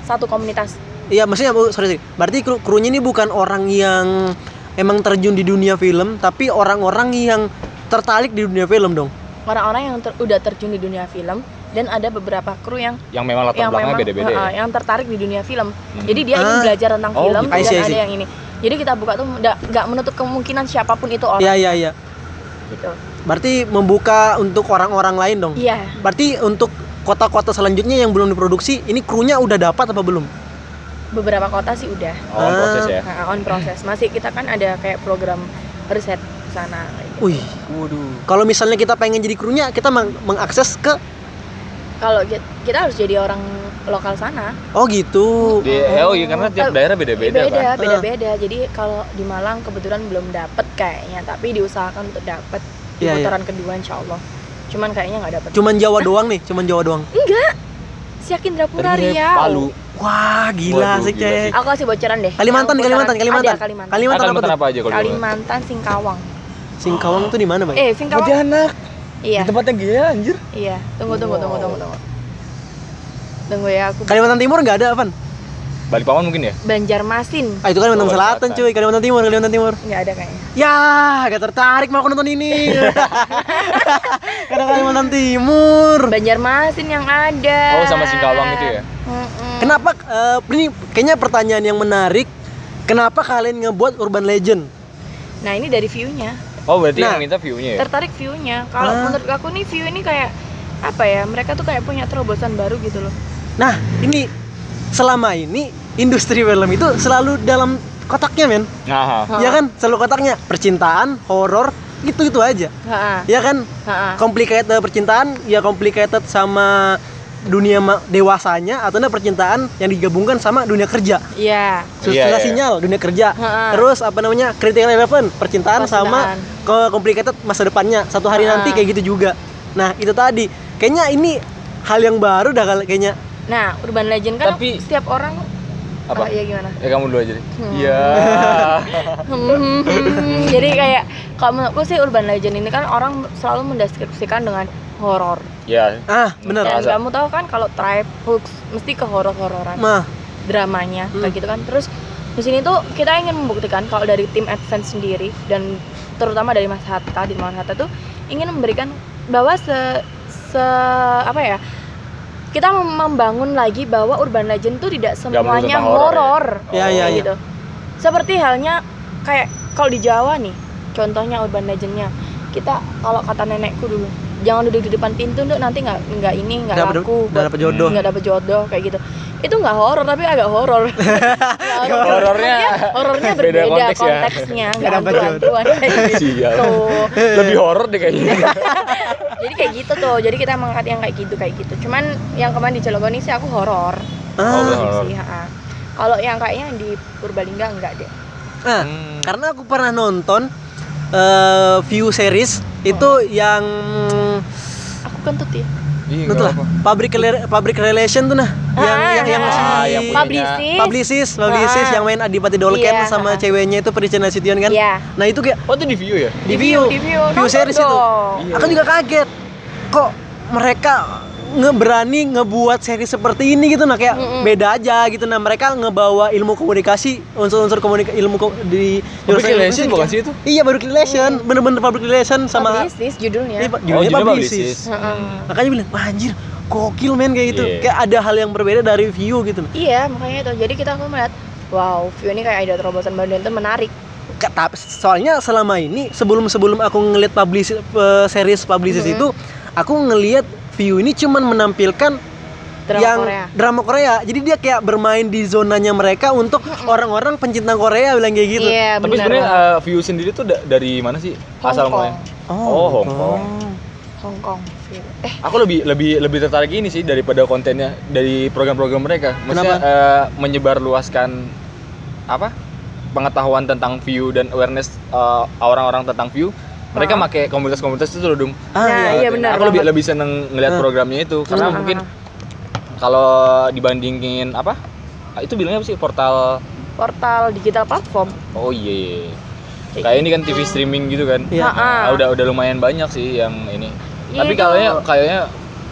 satu komunitas. Iya, maksudnya oh, sorry, sorry. Berarti kru krunya ini bukan orang yang emang terjun di dunia film, tapi orang-orang yang tertarik di dunia film dong. orang-orang yang ter- udah terjun di dunia film dan ada beberapa kru yang Yang memang latar yang belakangnya beda-beda uh, ya. yang tertarik di dunia film. Hmm. Jadi dia ingin Ah. belajar tentang Oh, film gitu. I dan see, I ada see. yang ini. Jadi kita buka tuh nggak menutup kemungkinan siapa pun itu orang Iya iya iya. Gitu. Berarti membuka untuk orang-orang lain dong. Iya. Berarti untuk kota-kota selanjutnya yang belum diproduksi, ini krunya udah dapat apa belum? Beberapa kota sih udah Oh, on Ah. proses ya. uh, on proses. Masih kita kan ada kayak program riset ke sana gitu. Wih, Waduh. kalau misalnya kita pengen jadi krunya, kita meng- mengakses ke Kalau ki- kita harus jadi orang lokal sana. oh gitu. Di, oh iya karena tiap Eh, daerah beda-beda beda, kan. beda-beda. Jadi kalau di Malang kebetulan belum dapet kayaknya, tapi diusahakan untuk dapet di Iya, iya. putaran kedua insya Allah. Cuman kayaknya nggak dapet. Cuman Jawa doang nih, cuman Jawa doang. Enggak. Siakin Drapura Tadi Riau. Palu. Wah, gila Waduh, sih, Cek. Aku kasih bocoran deh. Kalimantan, Kalimantan, Kalimantan. Ada Kalimantan. Kalimantan apa Kalimantan tuh? apa aja kalau di? Kalimantan Singkawang. Singkawang tuh di mana, Bang? Eh, Singkawang. Pontianak. Iya. Di tempatnya gila anjir. Iya. Tunggu, tunggu, tunggu, tunggu, tunggu. Tunggu ya, aku Kalimantan Timur nggak ada, Van? Balikpapan mungkin ya? Banjarmasin. Ah, itu Kalimantan Oh, Selatan, cuy. Kalimantan Timur, Kalimantan Timur. Nggak ada kayaknya. Ya, gak tertarik mau aku nonton ini. Karena Kalimantan Timur. Banjarmasin yang ada. Oh, sama Singkawang itu ya? Mm-mm. Kenapa eh, ini kayaknya pertanyaan yang menarik. Kenapa kalian ngebuat urban legend? Nah, ini dari view-nya. Oh, berarti Nah. yang minta view-nya ya? tertarik view-nya. Kalau Ah. menurut aku nih view ini kayak apa ya? Mereka tuh kayak punya terobosan baru gitu loh. Nah, ini selama ini industri film itu selalu dalam kotaknya, men. Nah, Ha. Ya kan? Selalu kotaknya percintaan, horor, itu-itu aja. Ha-ha. Ya kan? Ha-ha. Complicated percintaan, ya complicated sama dunia dewasanya atau enggak percintaan yang digabungkan sama dunia kerja. Iya. Susah Iya, iya. sinyal dunia kerja. Ha-ha. Terus apa namanya? Critical eleven, percintaan, sama Percintaan. ke complicated masa depannya. Satu hari Ha-ha. nanti kayak gitu juga. Nah, itu tadi. Kayaknya ini hal yang baru dah kayaknya. Nah, urban legend kan Tapi- setiap orang Apa? Ah, iya gimana? Ya kamu dulu aja deh. Hmm. Iya. Hmm, Jadi kayak kalau menurutku sih urban legend ini kan orang selalu mendeskripsikan dengan horor. ya. Ah, bener. Dan kamu tahu kan kalau tribe hooks mesti ke horor-hororan. Mah, dramanya Hmm. kayak gitu kan terus di sini tuh kita ingin membuktikan kalau dari tim advance sendiri dan terutama dari Mas Hatta di Mas Hatta tuh ingin memberikan bahwa se, se apa ya kita mem- membangun lagi bahwa urban legend tuh tidak semuanya horor ya? horor Ya, ya, ya. gitu seperti halnya kayak kalau di Jawa nih contohnya urban legendnya kita kalau kata nenekku dulu jangan duduk di depan pintu Nduk, nanti nggak nggak ini nggak dapet, laku buat dapet jodoh. nggak dapet jodoh kayak gitu itu nggak horor tapi agak horor Nggak horor. Horornya horornya beda berbeda konteks ya. konteksnya nggak dapet hantu-hantuan kayak gitu. Lebih horor deh kayaknya. jadi kayak gitu tuh jadi kita mengangkat yang kayak gitu kayak gitu cuman yang kemarin di Cilegon ini sih aku horor Oh, Ah, horor. sih kalau yang kayaknya di Purbalingga enggak deh nah, Hmm. karena aku pernah nonton eh, view series itu yang aku kentut ya Iya, Betul lah, rela- public relation tuh nah, yang Ah, yang yang ah, si Ah, yang punya- publicis publicis, publicis Ah. yang main Adipati Dolken Iya, sama ah. ceweknya itu Priscilla Nasution kan. Iya. Nah, itu kayak Oh, itu di view ya? di view, di view, view series itu. dong. Iya. Aku juga kaget. Kok mereka ngeberani ngebuat seri seperti ini gitu nah kayak Mm-mm. beda aja gitu nah mereka ngebawa ilmu komunikasi unsur-unsur komunikasi ilmu ko- di Public relation bukan sih itu? iya public relation bener-bener public relation sama publicis judulnya Iya, Oh, judulnya judulnya publicis. publicis. Heeh. makanya bilang wah anjir gokil men kayak gitu Iya. kayak ada hal yang berbeda dari view gitu Iya, makanya itu. Jadi kita aku melihat, wow, view ini kayak ada terobosan baru dan itu menarik. Tapi soalnya selama ini sebelum sebelum aku ngelihat publish eh, series publicis Mhm. itu aku ngelihat view ini cuman menampilkan Drama yang Korea. drama Korea jadi dia kayak bermain di zonanya mereka untuk orang-orang pencinta Korea bilang kayak gitu Iya, Tapi benar. sebenarnya uh, view sendiri tuh da- dari mana sih asal Hong Kong. mulanya? Oh, Hong Kong. Hong Kong. Eh, Aku lebih lebih lebih tertarik ini sih daripada kontennya dari program-program mereka. Maksudnya Kenapa? eh, menyebarluaskan apa? pengetahuan tentang view dan awareness eh, orang-orang tentang view. Mereka Ah. pakai komunitas-komunitas itu loh, Dung. ah, Nah, iya. iya benar Aku lebih lebih seneng ngelihat Ah. programnya itu karena Hmm. mungkin kalau dibandingin apa? Ah, Itu bilangnya apa sih portal portal digital platform. Oh iya. iya. Kayak ini kan TV streaming gitu kan. Iya. Ha-ha. Ah, udah udah lumayan banyak sih yang ini. Iya, Tapi kayaknya kayaknya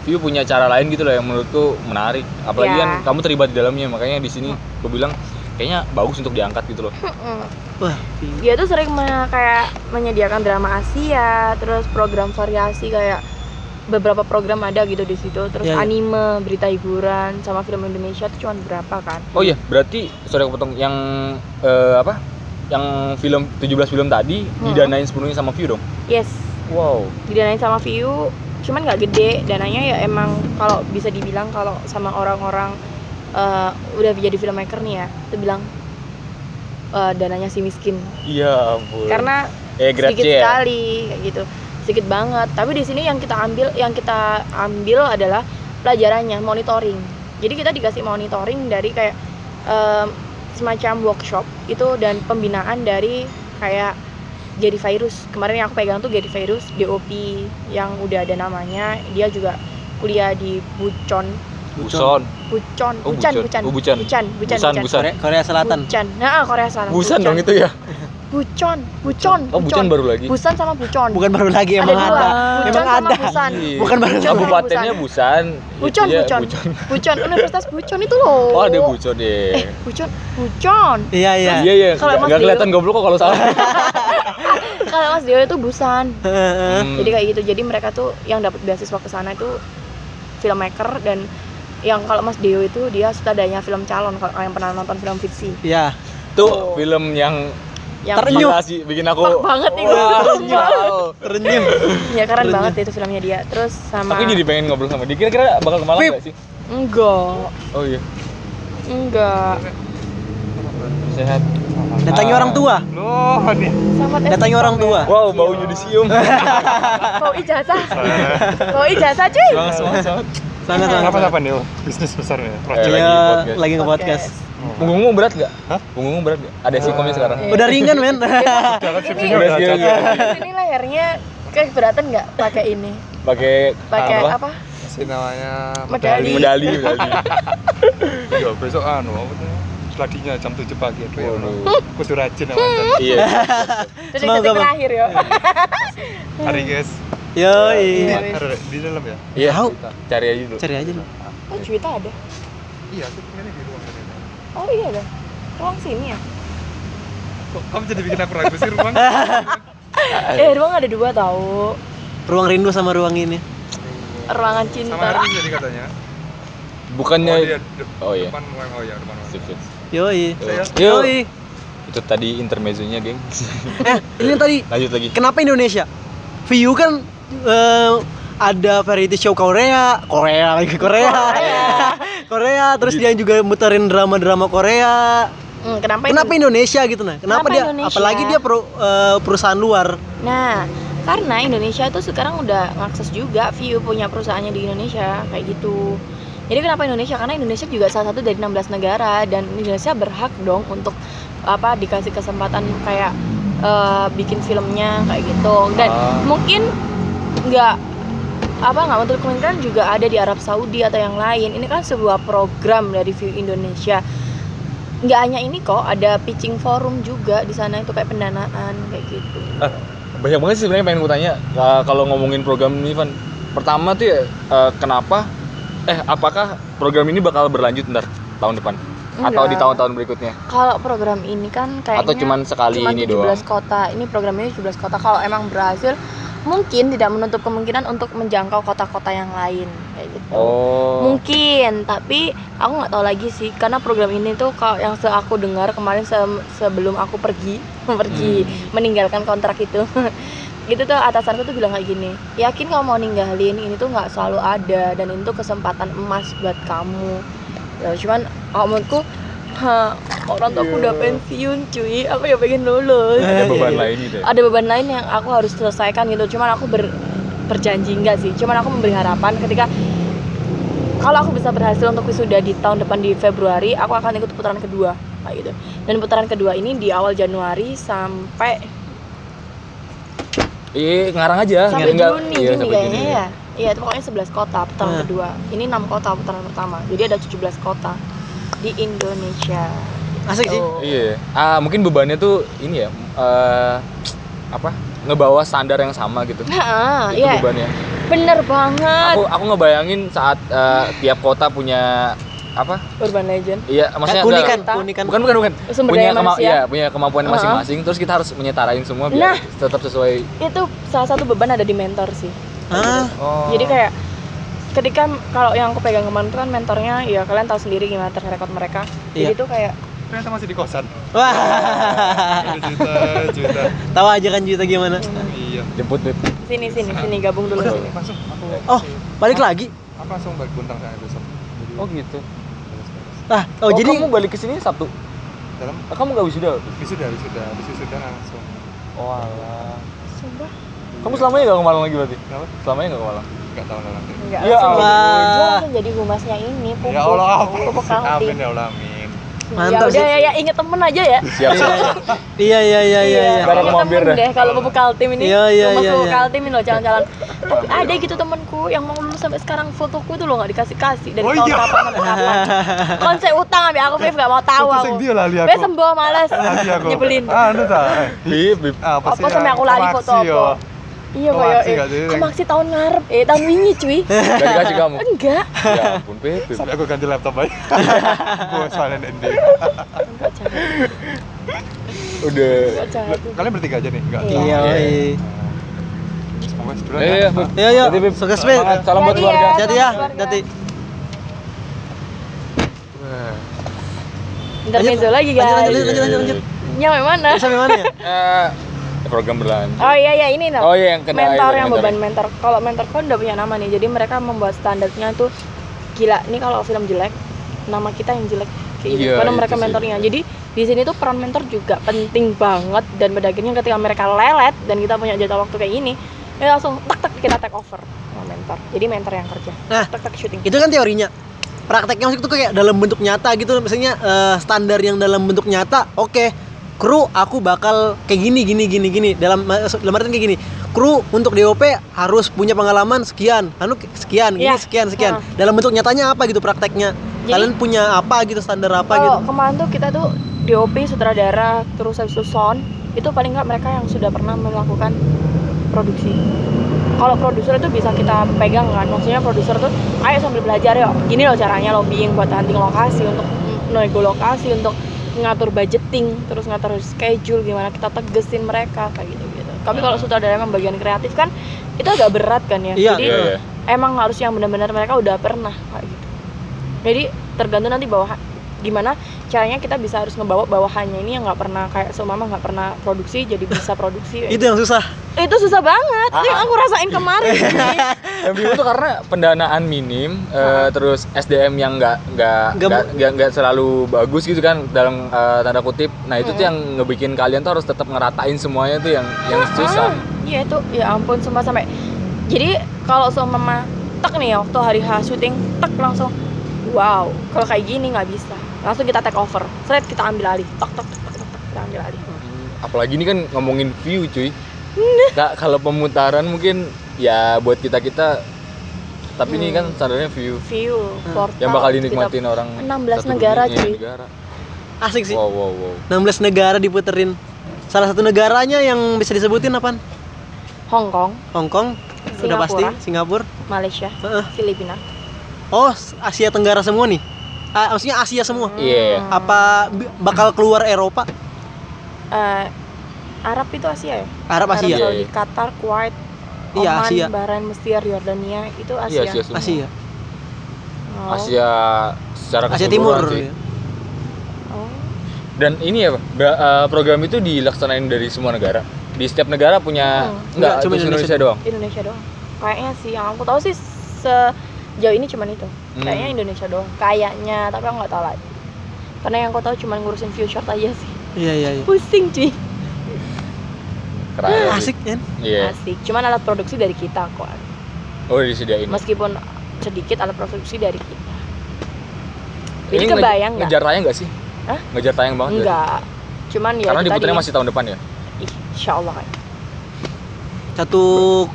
view punya cara lain gitu loh yang menurutku menarik. Apalagi Iya. kan kamu terlibat di dalamnya, makanya di sini aku bilang kayaknya bagus untuk diangkat gitu loh. Wah, dia tuh sering me- kayak menyediakan drama Asia terus program variasi kayak beberapa program ada gitu di situ terus Iya, iya. anime berita hiburan sama film Indonesia tuh cuma berapa kan Oh iya, berarti sorry aku potong yang eh, apa? Yang film 17 film tadi Hmm. didanain sepenuhnya sama View dong. yes Wow. didanain sama View cuman nggak gede dananya ya emang kalau bisa dibilang kalau sama orang-orang eh, udah jadi filmmaker nih ya itu bilang eh, dananya si miskin. Iya ampun. karena eh sedikit ya. sekali kayak gitu. Sedikit banget. Tapi di sini yang kita ambil yang kita ambil adalah pelajarannya monitoring. Jadi kita dikasih monitoring dari kayak em, semacam workshop itu dan pembinaan dari kayak jadi virus. Kemarin yang aku pegang tuh jadi virus DOP yang udah ada namanya. Dia juga kuliah di Bucon Buson. Bucon Oh, Bucan Bucon. Bucan Oh, Bucan. Bucan Bucan Busan, Busan. Korea, Korea Selatan. Bucan nah Korea Selatan Busan dong itu ya. Bucon Bucon Oh, Bucan baru lagi. Busan sama Bucon Bukan baru lagi emang dua. ada. Bucon Emang sama ada. Busan. Iya. Bukan baru Bucon sama Kabupatennya Busan. Bucon, ya Bucon. Bucon. Bucon, Universitas Bucon itu loh. Oh, ada Bucon deh. Eh, Bucon, Bucon. Iya, iya. Iya iya, Kalau nggak Mas nggak Dio- kelihatan goblok kok kalau salah. Kalau Mas Dio itu Busan. Hmm. Jadi kayak gitu. Jadi mereka tuh yang dapat beasiswa ke sana itu filmmaker dan yang kalau Mas Dio itu dia sutradaranya film calon kalau yang pernah nonton film fiksi. Iya. Tuh film yang Yang Terenyuh. sih bikin aku Fuck banget itu. Wow. Terenyuh. ya keren Terenyuh. banget itu filmnya dia. Terus sama Aku jadi pengen ngobrol sama dia. Kira-kira bakal ke Malang nggak sih? enggak, Oh iya. enggak. Sehat. Datangi orang tua. Loh, ini Selamat Datangi orang tua. Wow, baunya disium. Mau ijazah. Mau ijazah, cuy. Semangat, semangat. Sangat sangat. apa nih? Oh, bisnis besar nih. Eh, Project. lagi Iya, podcast. lagi nge podcast. Punggungmu berat gak? Hah? Punggungmu berat gak? Ada sikomnya sekarang. Iya. Udah ringan, men. Udah Ini-. Ini lehernya keberatan nggak pakai ini? Pakai Pakai apa? Masih namanya Medali. Medali, medali. Ya, besok anu apa tuh? Seladinya jam 7 pagi itu ya. Waduh. Kudu rajin ya, mantan. Iya. Jadi detik terakhir ya. Hari guys. Yoi. Iya. Ada di dalam ya? Iya. Cari aja dulu. Cari aja nih. Oh, Juwita ada. Iya, aku pengennya di ruang ini. Oh iya ada. Ruang sini ya? Kok kamu jadi bikin aku ragu sih ruang? Eh, ruang ada dua tahu. Ruang rindu sama ruang ini. Ruangan Sama cinta. Haris jadi katanya. Bukannya Oh, dia de- Oh, iya. Depan ruang, oh iya, depan ruang. Sip, sip. Yoi. Yoi. Itu tadi intermezzonya, geng. Eh, ini tadi Lanjut lagi. kenapa Indonesia? View kan eh, ada variety show Korea, Korea lagi Korea. Korea, terus dia juga muterin drama-drama Korea. Hmm, kenapa, Kenapa itu? Indonesia gitu nah? Kenapa, Kenapa dia Indonesia? apalagi dia pro- eh, perusahaan luar. Nah, karena Indonesia tuh sekarang udah ngakses juga view punya perusahaannya di Indonesia kayak gitu. Jadi kenapa Indonesia? Karena Indonesia juga salah satu dari 16 negara dan Indonesia berhak dong untuk apa dikasih kesempatan kayak eh, bikin filmnya kayak gitu. Dan Ah. mungkin nggak apa nggak untuk kemungkinan juga ada di Arab Saudi atau yang lain. Ini kan sebuah program dari View Indonesia. Nggak hanya ini kok, ada pitching forum juga di sana itu kayak pendanaan kayak gitu. Banyak banget sih sebenarnya pengen gue tanya uh, kalau ngomongin program ini, Van. Pertama tuh ya, uh, kenapa eh apakah program ini bakal berlanjut ntar tahun depan atau Enggak. di tahun-tahun berikutnya? Kalau program ini kan kayaknya Atau cuman sekali cuman ini 17 doang? kota. Ini programnya 17 kota. Kalau emang berhasil, mungkin tidak menutup kemungkinan untuk menjangkau kota-kota yang lain kayak gitu. Oh. Mungkin, tapi aku nggak tahu lagi sih karena program ini tuh kalau yang se aku dengar kemarin se- sebelum aku pergi pergi Hmm. meninggalkan kontrak itu. Gitu tuh atasanku tuh bilang kayak gini yakin kamu mau ninggalin? Ini tuh nggak selalu ada dan itu kesempatan emas buat kamu. Ya cuman menurutku ha, orang tuh aku udah pensiun cuy. Aku ya pengen lulus. Ada beban iya. lain gitu ya? ada beban lain yang aku harus selesaikan gitu. Cuman aku ber, berjanji enggak sih. Cuman aku memberi harapan ketika kalau aku bisa berhasil untuk wisuda di tahun depan di Februari aku akan ikut putaran kedua kayak gitu. Dan putaran kedua ini di awal Januari sampai Iya, ngarang aja. sampai Nggak- Juni iya, Juni sampai kayaknya Juni. ya iya itu pokoknya 11 kota putaran Nah. kedua ini 6 kota putaran pertama jadi ada 17 kota di Indonesia Asik sih. Tuh. Iya. Ah, mungkin bebannya tuh ini ya, eh apa? Ngebawa standar yang sama gitu. Nah, Itu iya bebannya. bener banget Aku aku ngebayangin saat eh, tiap kota punya apa? urban legend Iya, maksudnya keunikan, enggak- keunikan. Bukan bukan bukan. Sumber punya daya manusia. iya, punya kemampuan masing-masing terus kita harus menyetarain semua biar Nah. tetap sesuai. itu salah satu beban ada di mentor sih Ah, Oh. jadi kayak ketika kalau yang aku pegang kemarin itu kan mentornya ya kalian tahu sendiri gimana track record mereka jadi Iya. tuh kayak Ternyata masih di kosan. wah, Juta, juta. tahu aja kan Juta gimana? Iya. jemput Beb. sini sini sini gabung dulu sini Langsung aku. Oh, balik lagi. Aku langsung balik buntang sana besok. Jadi, Oh gitu. Beres-beres. Ah, oh, jadi kamu balik ke sini Sabtu. dalam Ah, Kamu nggak wisuda? wisuda wisuda habis wisuda langsung. Oh alah. sumpah Kamu selamanya nggak ke Malang lagi berarti? Kenapa? Selamanya nggak ke Malang? Enggak tahu lah nanti. enggak Ya jadi Allah. jadi humasnya ini pupuk Ya Allah, pupuk amin. ya Allah, amin. Mantap ya sih. udah ya, ya inget temen aja ya Siap iya iya iya iya. iya. Bareng inget mampir temen deh kalau pupuk kaltim ini Iya, iya, iya, pupuk iya. kaltim ini loh jalan-jalan tapi ada gitu temenku yang mau lulus sampai sekarang fotoku tuh loh nggak dikasih kasih dari Oh tahun iya. kapan sampai kapan konsep utang ambil aku Viv nggak mau tahu aku sing dia lali aku. Wes sembuh males Lali aku. nyebelin Ah, anu ta. eh, Bib, bib. Apa sih? apa sampai aku lali foto yo? apa iya Kok kayak eh nggak sih? kok maksi tahun ngarep eh tahun wingi cuy Gak dikasih kamu. enggak Ya ampun. Bib. Sampai aku ganti laptop aja. Buat soalnya ND. Udah. Kalian bertiga aja nih? Enggak. Iya. Iya, iya. Semoga duluan Iya, ya. iya. Iya, iya. Hati, Bib. Sukses, Bib. Semangat. Salam buat keluarga. ya. Ya, Keluarga. hati. Wah. intermezzo lagi guys lanjut, lanjut, lanjut, lanjut. nyampe mana Sampai mana ya? Eh, program berlanjut. oh iya iya ini nah Oh iya yang kena mentor yang mentor. beban mentor kalau mentor kan udah punya nama nih jadi mereka membuat standarnya tuh gila ini kalau film jelek nama kita yang jelek kayak gitu Iya, karena mereka sih. mentornya jadi di sini tuh peran mentor juga penting banget dan pada akhirnya ketika mereka lelet dan kita punya jadwal waktu kayak gini ya langsung tak tak kita take over sama mentor jadi mentor yang kerja Nah. tak tak syuting Itu kan teorinya. Prakteknya maksudnya tuh kayak dalam bentuk nyata gitu misalnya eh, standar yang dalam bentuk nyata. Oke. Kru aku bakal kayak gini gini gini gini dalam dalam artian kayak gini. Kru untuk DOP harus punya pengalaman sekian, anu sekian, ini Iya. sekian sekian. Heeh. Dalam bentuk nyatanya apa gitu prakteknya? Jadi- Kalian punya apa gitu standar apa gitu? kemarin tuh kita tuh DOP sutradara terus habis itu sound itu paling nggak mereka yang sudah pernah melakukan produksi kalau produser itu bisa kita pegang kan maksudnya produser tuh ayo sambil belajar yuk gini loh caranya lobbying buat hunting lokasi untuk nego lokasi untuk ngatur budgeting terus ngatur schedule gimana kita tegesin mereka kayak gitu gitu tapi kalau sutradara emang bagian kreatif kan itu agak berat kan ya Iya. jadi Iya, iya. emang harus yang benar-benar mereka udah pernah kayak gitu jadi tergantung nanti bawah gimana caranya kita bisa harus ngebawa bawahannya ini yang nggak pernah kayak seumpama nggak pernah produksi jadi bisa produksi Itu yang susah. itu susah banget Ah, yang aku rasain kemarin Yang bingung tuh karena pendanaan minim, eh, terus SDM yang nggak nggak Nggak- selalu bagus gitu kan dalam eh, tanda kutip. Nah itu tuh Mm. yang ngebikin kalian tuh harus tetap ngeratain semuanya tuh yang yang susah. iya itu ya ampun sumpah sampai jadi kalau seumpama tek nih ya, waktu hari H syuting tek langsung wow kalau kayak gini nggak bisa langsung kita take over straight kita ambil alih tek tek tek tek, tek, kita ambil alih Apalagi ini kan ngomongin view cuy. Nggak kalau pemutaran mungkin ya buat kita kita. Tapi ini kan Hmm. standarnya view view portal yang bakal dinikmatin orang 16 satu negara, dunia, cuy. negara. Asik sih. Wow wow wow. 16 negara diputerin. Salah satu negaranya yang bisa disebutin apa? Hong Kong Hong Kong, udah pasti, Singapura. Singapura. Malaysia Heeh. Filipina Oh, Asia Tenggara semua nih. Ah, maksudnya Asia semua. Iya. Hmm. Apa bakal keluar Eropa? Eh, Arab itu Asia ya Arab Asia. Iya, Saudi iya. Qatar Kuwait Iya, Oman Asia. Bahrain Mesir Yordania itu Iya Asia Asia semua. Asia. Oh. Asia secara Asia Timur. sih. Oh. Dan ini ya, program itu dilaksanain dari semua negara. Di setiap negara punya Hmm. enggak, Enggak, cuma Indonesia, Indonesia doang. Indonesia doang kayaknya sih yang aku tahu sih sejauh ini cuman itu Hmm. kayaknya Indonesia doang kayaknya tapi aku nggak tahu lagi karena yang aku tahu cuman ngurusin view shot aja sih Iya, iya, iya. pusing cuy Keren. Asik kan? Iya. asik cuman alat produksi dari kita kok Oh, disediain. meskipun sedikit alat produksi dari kita jadi Ini kebayang nggak Ngejar tayang nggak sih? Hah? Ngejar tayang banget. nggak cuman ya Karena diputarnya masih tahun depan ya. insya Allah Satu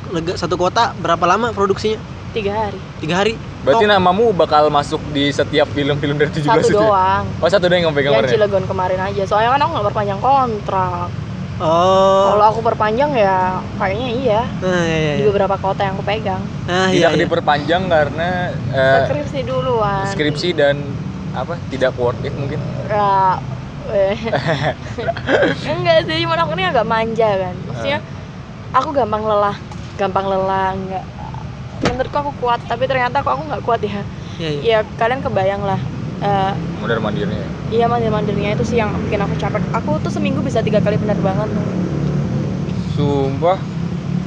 lega, satu kota berapa lama produksinya? Tiga hari Tiga hari. Berarti Oh. namamu bakal masuk di setiap film-film dari 17 satu itu. ya? doang Oh, satu doang yang pegang yang kemarin. ya? Cilegon kemarin aja soalnya kan aku nggak perpanjang kontrak Oh. kalau aku perpanjang ya kayaknya iya Nah, iya, iya. di beberapa kota yang aku pegang Nah, iya, Tidak iya. diperpanjang karena eh, skripsi duluan skripsi dan apa tidak worth it mungkin Ya, eh. enggak sih, cuman aku ini agak manja kan. Maksudnya aku gampang lelah, gampang lelah, enggak. Menurutku aku kuat, tapi ternyata aku aku nggak kuat ya. Iya, iya. Ya kalian kebayang lah. eh, modern mandirinya Iya mandir-mandirnya itu sih yang bikin aku capek. Aku tuh seminggu bisa tiga kali penerbangan tuh. sumpah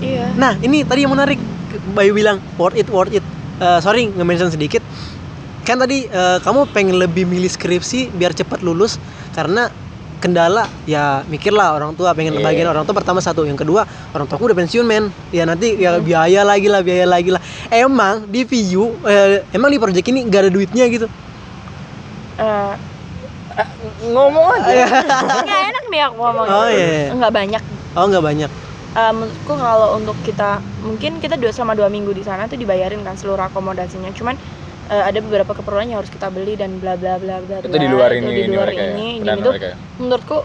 Iya. Nah, ini tadi yang menarik Bayu bilang worth it, worth it. Eh, sorry nge-mention sedikit. Kan tadi eh, kamu pengen lebih milih skripsi biar cepat lulus karena kendala ya mikirlah orang tua pengen Iya. bagian orang tua pertama satu yang kedua orang tua aku udah pensiun men ya nanti ya biaya lagi lah biaya lagi lah emang di VU eh, emang di project ini gak ada duitnya gitu Eh, eh, ngomong aja. Nggak enak nih aku ngomong. Oh, iya. Nggak banyak. oh nggak banyak Eh, menurutku kalau untuk kita mungkin kita dua selama dua minggu di sana tuh dibayarin kan seluruh akomodasinya. Cuman eh, ada beberapa keperluan yang harus kita beli dan bla bla bla bla. itu di luar ini di luar mereka ya ini. Pendana Dan itu mereka ya? menurutku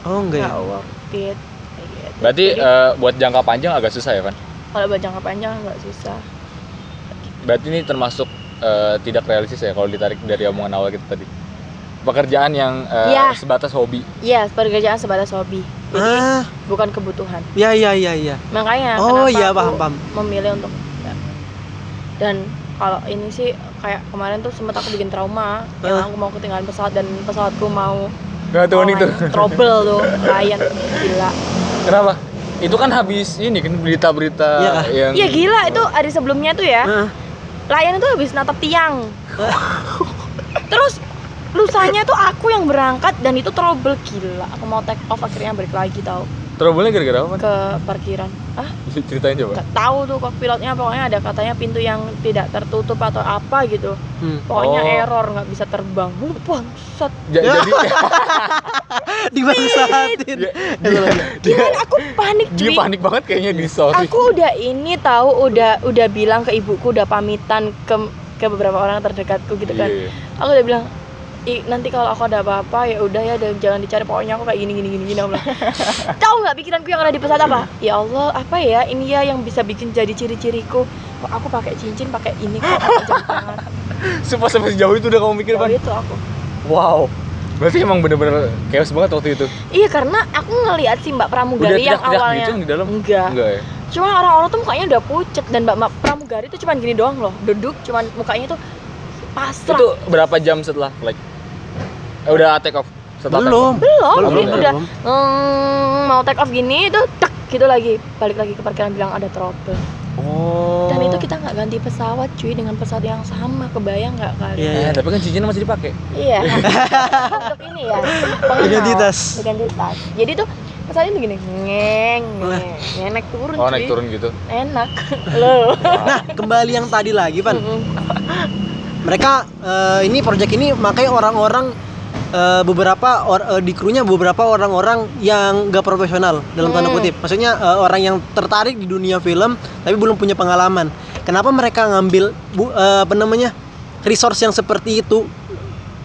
oh enggak ya nggak worth it. Kayak gitu. berarti Jadi, eh, buat jangka panjang agak susah ya Van kalau buat jangka panjang nggak susah. berarti ini termasuk eh, tidak realistis ya kalau ditarik dari omongan awal kita tadi pekerjaan yang eh, Iya. sebatas hobi Iya, pekerjaan sebatas hobi. Jadi ah bukan kebutuhan. ya ya ya ya Makanya oh kenapa iya aku paham paham memilih untuk ya. dan kalau ini sih kayak kemarin tuh sempat aku bikin trauma yang Ah. aku mau ketinggalan pesawat dan pesawatku mau Gak tuh itu trouble tuh Ryan gila. Kenapa? Itu kan habis ini kan berita-berita Iya yang iya gila itu hari sebelumnya tuh ya. Ah. Ryan itu habis natap tiang. Terus lusanya tuh aku yang berangkat dan itu trouble gila. Aku mau take off akhirnya balik lagi tau. Trouble-nya gara-gara apa? Ke parkiran ah ceritain coba. Nggak tahu tuh kok pilotnya pokoknya ada katanya pintu yang tidak tertutup atau apa gitu. Hmm. pokoknya Oh. error nggak bisa terbang. Huh, bangsat. Ja- jadi dibangsatin dia, dia, dia, gimana? Aku panik dia cuy panik banget kayaknya di story aku udah ini tahu udah udah bilang ke ibuku udah pamitan ke ke beberapa orang terdekatku gitu kan. Iya. aku udah bilang Nanti kalau aku ada apa-apa ya udah ya dan jangan dicari pokoknya aku kayak gini gini gini gini bilang tahu nggak pikiranku yang ada di pesawat apa? Ya Allah apa ya ini ya yang bisa bikin jadi ciri-ciriku. Kok aku pakai cincin pakai ini kok pakai jam tangan? Sumpah sampai sejauh itu udah kamu mikir Van? itu aku. Wow. Berarti emang bener-bener chaos banget waktu itu? Iya karena aku ngelihat si Mbak udah Pramugari yang teriak-teriak awalnya. gitu yang di dalam? Enggak. enggak ya? Cuma orang-orang tuh mukanya udah pucet dan Mbak Mbak Pramugari tuh cuman gini doang loh, duduk cuman mukanya tuh pasrah. itu berapa jam setelah flight eh, udah take off? Setelah take belum. off. belum, belum, belum, udah mm, mau take off gini itu tak gitu lagi. Balik lagi ke parkiran bilang ada trouble. Oh. Dan itu kita nggak ganti pesawat cuy dengan pesawat yang sama kebayang nggak kali Iya, Eh, tapi kan cincinnya masih dipakai. Iya. Untuk ini ya pengenal, Identitas. identitas. Jadi tuh pesawat ini gini ngeng ngeng naik turun oh cuy. naik turun gitu? Enak. Loh. Nah kembali yang tadi lagi Van. Mm-mm. mereka eh, ini project ini makanya orang-orang eh, beberapa or, eh, di krunya beberapa orang-orang yang gak profesional dalam tanda Hmm. kutip maksudnya eh, orang yang tertarik di dunia film tapi belum punya pengalaman kenapa mereka ngambil bu, eh, apa namanya resource yang seperti itu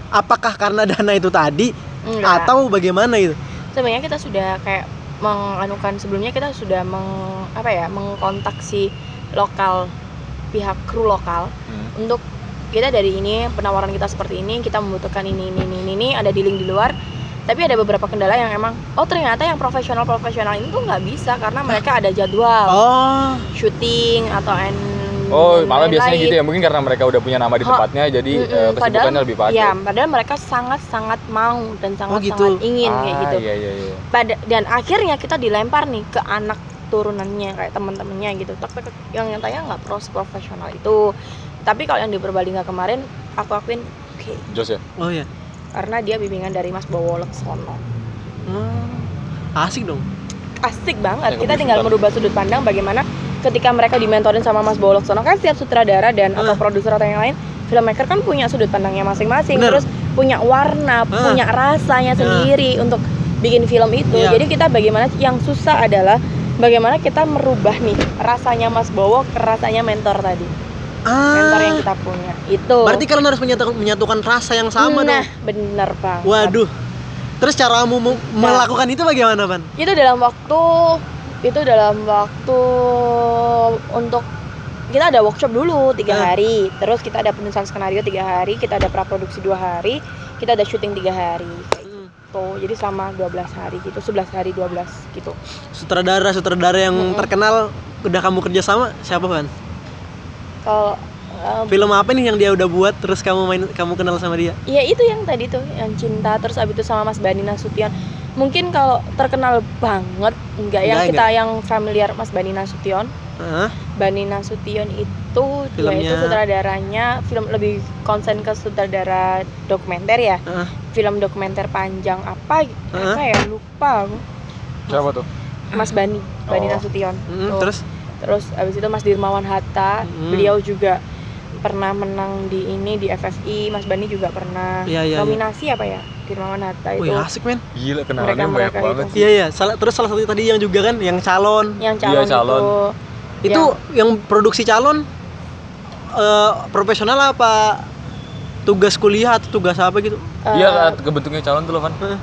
apakah karena dana itu tadi Enggak. atau bagaimana itu sebenarnya kita sudah kayak menganukan sebelumnya kita sudah meng apa ya mengkontak si lokal pihak kru lokal Hmm. untuk kita dari ini penawaran kita seperti ini kita membutuhkan ini ini ini ini, ada dealing di luar tapi ada beberapa kendala yang emang oh ternyata yang profesional profesional ini tuh nggak bisa karena mereka ada jadwal oh syuting atau en Oh, malah biasanya gitu ya. Mungkin karena mereka udah punya nama di Oh, tempatnya, jadi Mm-mm, eh, kesibukannya lebih padat. ya padahal mereka sangat sangat mau dan sangat gitu. sangat ingin ah, kayak gitu Iya, iya, iya. pada dan akhirnya kita dilempar nih ke anak turunannya kayak teman-temannya gitu tek, tek. yang nyatanya nggak pros profesional itu tapi kalau yang di Purbalingga kemarin aku akuin oke Jos ya. oh ya karena dia bimbingan dari Mas Bowo Leksono Hmm, asik dong asik Ya, banget kita tinggal merubah sudut pandang bagaimana ketika mereka dimentorin sama Mas Bowo Leksono kan setiap sutradara dan atau Ah. produser atau yang lain filmmaker kan punya sudut pandangnya masing-masing Bener. terus punya warna Ah. punya rasanya Ah. sendiri untuk bikin film itu Iya. jadi kita bagaimana yang susah adalah bagaimana kita merubah nih rasanya Mas Bowo ke rasanya mentor tadi mentor yang ah kita punya. Itu. Berarti kalian harus menyatukan, menyatukan rasa yang sama nah dong bener banget. Waduh. Terus caramu mu- Nah. melakukan itu bagaimana Van? Itu dalam waktu itu dalam waktu untuk kita ada workshop dulu tiga Ah. hari. Terus kita ada penulisan skenario tiga hari kita ada praproduksi dua hari kita ada syuting tiga hari. Hmm. gitu. Jadi selama 12 hari gitu 11 hari 12 gitu. Sutradara sutradara yang Mm-mm. terkenal udah kamu kerja sama siapa kan? Kalau eh, Film apa nih yang dia udah buat terus kamu main kamu kenal sama dia? ya itu yang tadi tuh yang cinta terus abis itu sama Mas Bani Nasution mungkin kalau terkenal banget enggak yang Enggak, kita yang familiar Mas Bani Nasution Hah? Bani Nasution itu dia itu Filmnya- sutradaranya film lebih konsen ke sutradara dokumenter ya Heeh. film dokumenter panjang apa apa ya lupa aku. Siapa tuh? Mas Bani Bani Oh. Nasution Mm, Tuh. terus terus abis itu Mas Dirmawan Hatta Hmm. beliau juga pernah menang di ini di FFI Mas Bani juga pernah iya, iya. nominasi apa ya Dirmawan Hatta Wih itu asik men. Gila kenalannya banyak banget. Iya iya. Salah terus salah satu tadi yang juga kan yang calon. yang Iya, calon, calon. itu Itu yang produksi calon eh, profesional apa tugas kuliah atau tugas apa gitu? eh, Iya, kebentuknya calon tuh loh. Heeh.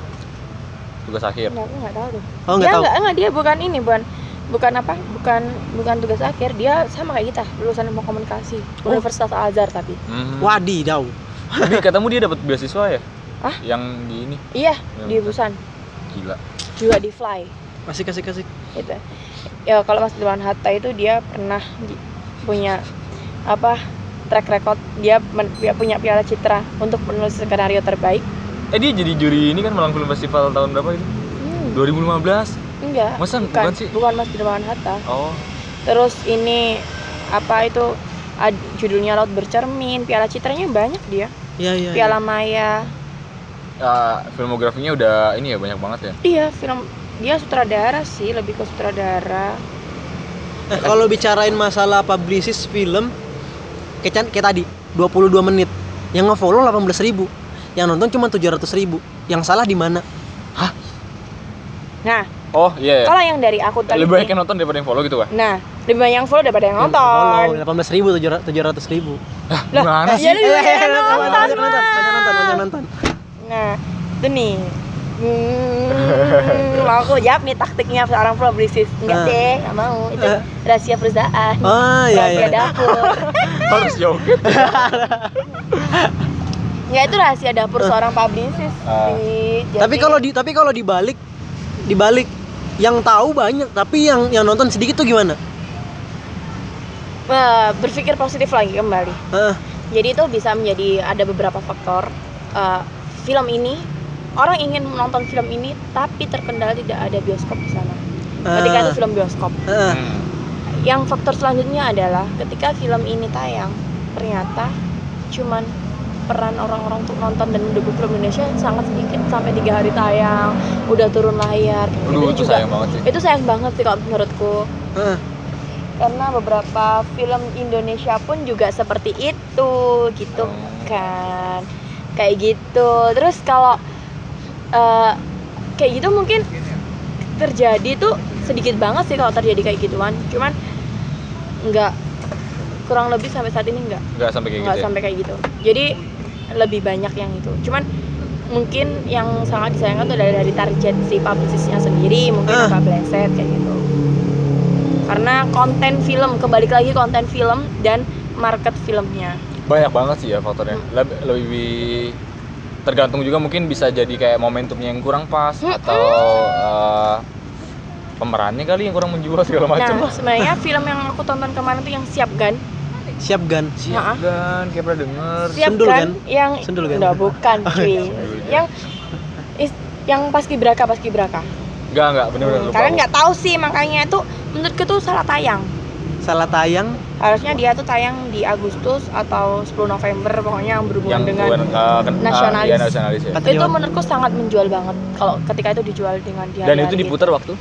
Tugas akhir. enggak, aku nggak tahu tuh Oh dia nggak tahu. enggak, enggak dia bukan ini bukan bukan apa bukan bukan tugas akhir dia sama kayak kita lulusan ilmu komunikasi Oh. Universitas Al Azhar tapi Hmm. Wadidaw. Tapi katamu dia dapat beasiswa ya? Hah? Yang di ini. iya Yang di Busan Gila. juga di Fly Asik asik asik. gitu ya kalau Mas Dirwan Hatta itu dia pernah di- punya apa track record dia, men- dia punya piala citra untuk penulis skenario terbaik Eh dia jadi juri ini kan Malang Film Festival tahun berapa itu? Hmm, 2015. Enggak Masa bukan, bukan sih? bukan Mas Dirwan Hatta Oh. terus ini apa itu ad- judulnya Laut Bercermin piala citranya banyak dia Iya iya. iya. piala Maya Ya, filmografinya udah ini ya banyak banget ya. iya film dia sutradara sih lebih ke sutradara Eh, kalau bicarain masalah publicist film kayak, kayak tadi 22 menit yang nge-follow 18.000 ribu yang nonton cuma 700.000 ribu yang salah di mana nah Oh iya. ya. kalau yang dari aku tadi Lebih banyak yang nonton daripada yang follow gitu, Pak. nah lebih banyak yang follow daripada yang nonton 18 ribu 700 ribu Lah, Lah, gimana sih? ya lebih banyak yang nonton banyak nonton banyak nonton banyak nonton Nah, itu nih. Hmm, mau aku jawab nih taktiknya seorang publicist. Enggak Ah. deh, enggak mau. Itu Ah. rahasia perusahaan. oh iya rahasia iya dapur. Harus joget. ya itu rahasia dapur seorang publicist Ah. sih. Jadi- tapi kalau di tapi kalau dibalik dibalik yang tahu banyak tapi yang yang nonton sedikit tuh gimana Eh, berpikir positif lagi kembali. Heeh. Jadi itu bisa menjadi ada beberapa faktor Eh, film ini orang ingin menonton film ini tapi terkendala tidak ada bioskop di sana. Ketika Ah. itu film bioskop. Hmm. yang faktor selanjutnya adalah ketika film ini tayang ternyata cuman peran orang-orang untuk nonton dan mendukung film Indonesia sangat sedikit sampai tiga hari tayang udah turun layar Aduh, itu sayang banget sih. itu sayang banget sih kalau menurutku Heeh. karena beberapa film Indonesia pun juga seperti itu gitu Oh. kan kayak gitu terus kalau eh, kayak gitu mungkin terjadi tuh sedikit banget sih kalau terjadi kayak gituan cuman nggak kurang lebih sampai saat ini nggak Enggak sampai kayak nggak gitu. ya? sampai kayak gitu jadi lebih banyak yang itu cuman mungkin yang sangat disayangkan tuh dari dari target si publicistnya sendiri mungkin Ah. agak bleset kayak gitu karena konten film kembali lagi konten film dan market filmnya Banyak banget sih ya faktornya. Leb- Lebih tergantung juga mungkin bisa jadi kayak momentumnya yang kurang pas Mm-mm. atau eh, pemerannya kali yang kurang menjual segala macam nah sebenarnya film yang aku tonton kemarin tuh yang siap gan siap gan Maaf. kan kayak pernah denger. siap Sendul gan kan? yang Sendul kan? Nggak, bukan cuy yang is, yang paski braka paski braka Enggak, enggak, bener-bener lupa. kalian nggak tahu sih makanya itu menurutku tuh salah tayang salah tayang harusnya dia tuh tayang di Agustus atau 10 November pokoknya yang berhubungan yang dengan eh, kan- eh, nasionalis. iya, nasionalis ya. Itu menurutku sangat menjual banget kalau ketika itu dijual dengan di Dan itu diputar waktu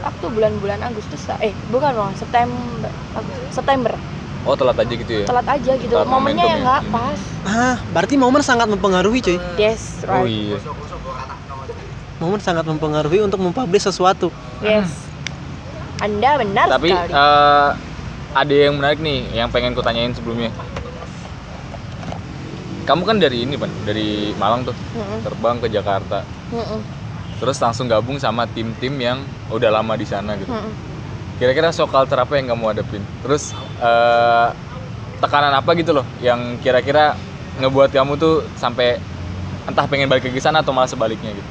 waktu bulan-bulan Agustus eh bukan bang September Agustus- September Oh, telat aja gitu ya. telat aja gitu Telat momennya yang momentumnya. nggak pas ah berarti momen sangat mempengaruhi cuy yes Oh right iya. momen sangat mempengaruhi untuk mempublish sesuatu yes anda benar Tapi sekali eh, ada yang menarik nih yang pengen ku tanyain sebelumnya. Kamu kan dari ini, Pan, dari Malang tuh, Mm-mm, terbang ke Jakarta. mm-mm, Terus langsung gabung sama tim-tim yang udah lama di sana gitu. mm-mm. Kira-kira shock culture apa yang kamu hadapin? Terus eh, tekanan apa gitu loh yang kira-kira ngebuat kamu tuh sampai entah pengen balik ke sana atau malah sebaliknya gitu?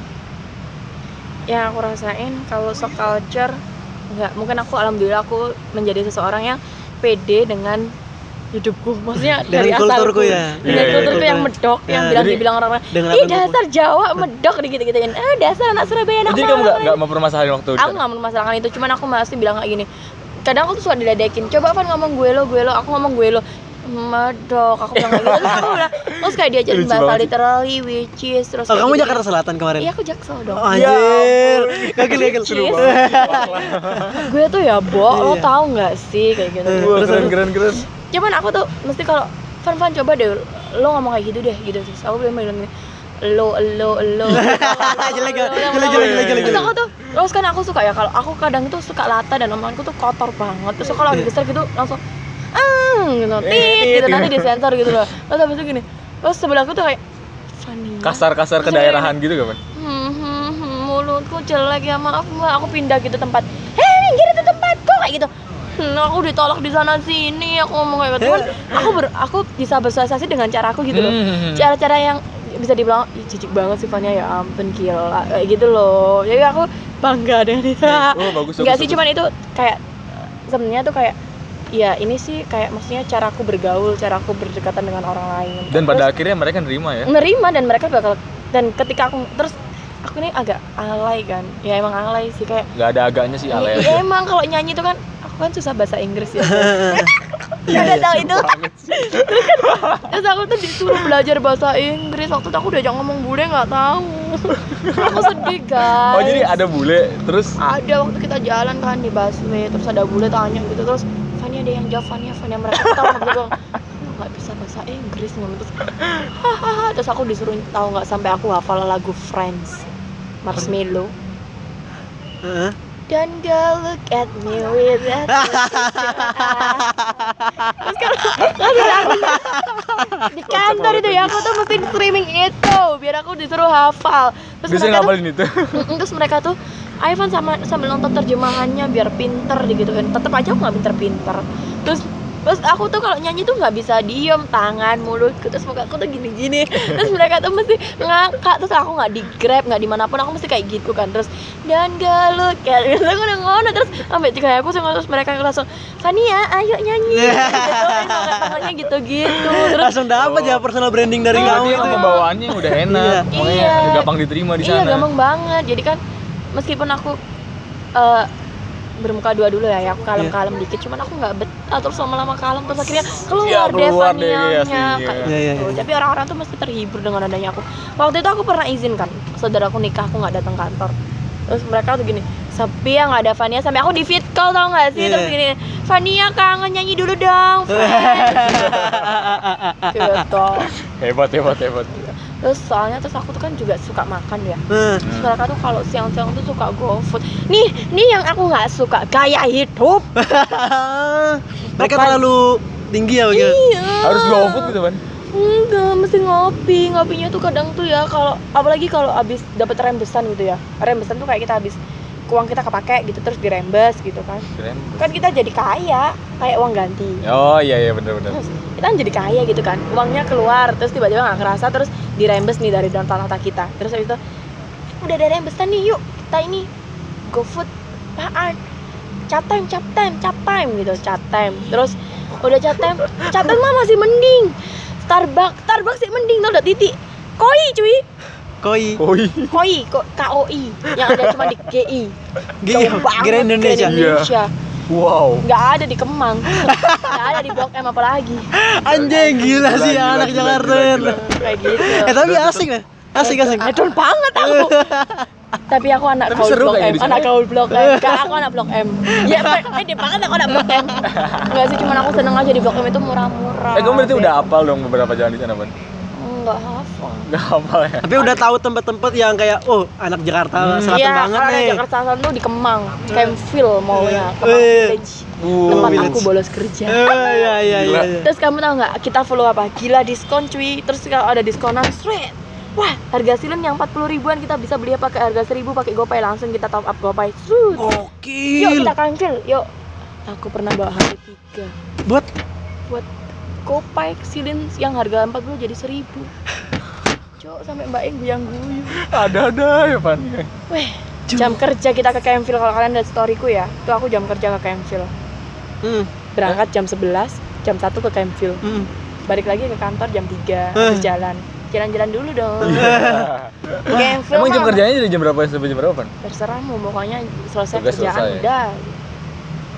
Yang aku rasain kalau shock culture nggak mungkin aku alhamdulillah aku menjadi seseorang yang pede dengan hidupku maksudnya Dengan dari kulturku asalku ya. dengan Iya, iya, kulturku iya. yang medok yang Ya, bilang jadi- dibilang orang-orang ih dasar Jawa medok gitu gituin eh dasar anak Surabaya anak jadi kamu nggak Malang." nggak mempermasalahin waktu aku nggak memasalahkan itu cuman aku masih bilang kayak gini kadang aku tuh suka diledekin coba Van ngomong gue lo gue lo aku ngomong gue lo medok. Aku bilang kayak gitu. Terus aku bilang terus kayak diajarin bahasa literally which is terus Oh, kamu gitu. Jakarta Selatan kemarin? iya aku jaksel dong. Oh, anjir. Gagil gagil. Seru gue tuh ya bo lo Iya. tau nggak sih kayak gitu Terus, keren keren keren. Cuman aku tuh mesti kalau Van Van coba deh lo ngomong kayak gitu deh gitu. Terus aku bilang bilang gini lo lo. Lo Jelek, jelek, jelek, jelek, jelek, terus aku tuh terus kan aku suka ya kalau aku kadang tuh suka lata dan omonganku tuh kotor banget. Terus kalau lagi kesel gitu langsung gitu. Tit gitu. nanti disensor gitu loh terus habis itu gini terus sebelahku tuh kayak Fania kasar-kasar ke Terus daerahan gitu kan hmm, hmm, hmm, mulutku jelek ya maaf mbak. Aku pindah gitu tempat. Hei minggir itu tempatku kayak gitu. Hmm, aku ditolak di sana sini. Aku ngomong kayak gitu. Cuman aku ber, aku bisa bersosialisasi dengan cara aku gitu loh. Cara-cara yang bisa dibilang Ih, jijik banget sih Fania. Ya ampun gila kayak gitu loh. Jadi aku bangga dengan itu oh bagus Enggak bagus, sih bagus. cuman itu kayak sebenarnya tuh kayak ya ini sih kayak maksudnya cara aku bergaul cara aku berdekatan dengan orang lain. Dan Terus- pada akhirnya mereka nerima ya? Nerima dan mereka bakal dan ketika aku terus aku ini agak alay kan? Ya emang alay sih kayak nggak ada agaknya sih ale ya emang kalau nyanyi itu kan aku kan susah bahasa Inggris ya. Iya, Gak iya. tahu itu. terus aku tuh disuruh belajar bahasa Inggris. Waktu itu aku diajak ngomong bule nggak tahu. Aku sedih guys oh jadi ada bule terus? Ada waktu kita jalan kan di busway terus ada bule tanya gitu terus Fania ada yang jawab Fania Fania mereka tahu. Nggak gitu nggak bisa bahasa Inggris ngomong terus hahaha terus aku disuruh tahu nggak sampai aku hafal lagu Friends Marshmello. Heeh. Don't go look at me with that Terus kalau aku di kantor itu ya aku tuh mesti streaming itu biar aku disuruh hafal. Terus bisa mereka tuh, itu. Terus mereka tuh ayo Van sama sambil nonton terjemahannya biar pinter gitu kan. Tetap aja aku nggak pinter-pinter. Terus terus aku tuh kalau nyanyi tuh nggak bisa diem tangan mulutku terus muka aku tuh gini-gini. Terus mereka tuh mesti ngakak. Terus aku nggak di grab nggak di mana pun aku mesti kayak gitu kan. Terus dan galut kayak gitu. Aku udah ngono. Terus sampai juga aku sama terus mereka langsung Fania ayo nyanyi. Gitu tangannya gitu-gitu. Terus Langsung dapat ya personal branding dari Oh, kamu. itu. emang pembawaannya udah enak. Iya. Iya. gampang diterima di Iya sana. gampang banget. Jadi kan meskipun aku eh, bermuka dua dulu ya, ya aku kalem-kalem dikit. Cuman aku nggak betah terus lama-lama kalem terus akhirnya keluar, Iya, keluar deh, iya, Devanianya aslinya. kayak Iya, iya, gitu. iya. Tapi orang-orang tuh mesti terhibur dengan adanya aku. Waktu itu aku pernah izin kan, saudaraku nikah aku nggak datang kantor. Terus mereka tuh gini, sepi ya nggak ada Fania sampai aku di fit call tau nggak sih Iya. terus gini Fania kangen nyanyi dulu dong gitu hebat hebat hebat terus soalnya terus aku tuh kan juga suka makan ya Nah, Terus mereka tuh kalau siang-siang tuh suka GoFood. Nih, nih yang aku nggak suka gaya hidup. mereka Makan. terlalu tinggi ya begitu. Iya. harus GoFood gitu kan Enggak, mesti ngopi. Ngopinya tuh kadang tuh ya kalau apalagi kalau abis dapat rembesan gitu ya. Rembesan tuh kayak kita habis uang kita kepake gitu terus dirembes gitu kan. keren Kan kita jadi kaya, kayak uang ganti. oh iya iya bener bener Terus kita kan jadi kaya gitu kan. Uangnya keluar terus tiba-tiba nggak kerasa terus dirembes nih dari data-data kita. Terus habis itu udah ada rembesan nih yuk kita ini GoFood apaan chat time chat time chat time gitu chat time terus udah chat time chat time mah masih mending Starbucks Starbucks sih mending tau udah titik koi cuy Koi. koi koi ko KOI yang ada cuma di GI banget Grand Indonesia. Indonesia wow nggak ada di Kemang nggak ada di Blok M apalagi Anjing gila Gila, sih gila, anak gila, Jakarta. gila, ya. gila. kayak gitu Eh tapi asik ya. Asik asik. Hedon banget aku. Tapi aku anak Tapi kaul blok M, anak kaul blok M. Enggak, aku anak blok M. Ya, pede banget aku anak blok M. Enggak sih, cuman aku seneng aja di blok M itu murah-murah. eh kamu berarti udah hafal dong beberapa jalan di sana ban Hafal. nggak hafal ya Tapi udah tahu tempat-tempat yang kayak oh anak Jakarta Hmm. selatan Iya, banget nih. Jakarta Selatan tuh di Kemang, Campville maunya, Kemang Eh. Village. Uh, Tempat village. aku bolos kerja. Eh, iya iya Gila. iya. Terus kamu tahu nggak kita follow apa? Gila diskon cuy. Terus kalau ada diskonan straight. Wah, harga silin yang 40 ribuan kita bisa beli pakai harga 1000 pakai GoPay langsung kita top up GoPay. Srut. Yuk Gokil. kita kancil, yuk Aku pernah bawa HP 3 Buat buat Kopai silin yang harga 40 jadi 1000 Cok, sampai mbak yang guyang-guyu Ada-ada ya, Pan. Weh, jam kerja kita ke Campville kalau kalian lihat storyku ya Itu aku jam kerja ke Campville hmm, Berangkat jam 11, jam 1 ke Campville hmm. Balik lagi ke kantor jam 3, Eh. habis jalan. Jalan-jalan dulu dong. Campville Emang jam kerjanya dari jam berapa sampai jam berapa, Pan? terserahmu pokoknya selesai Tugas kerjaan selesai. udah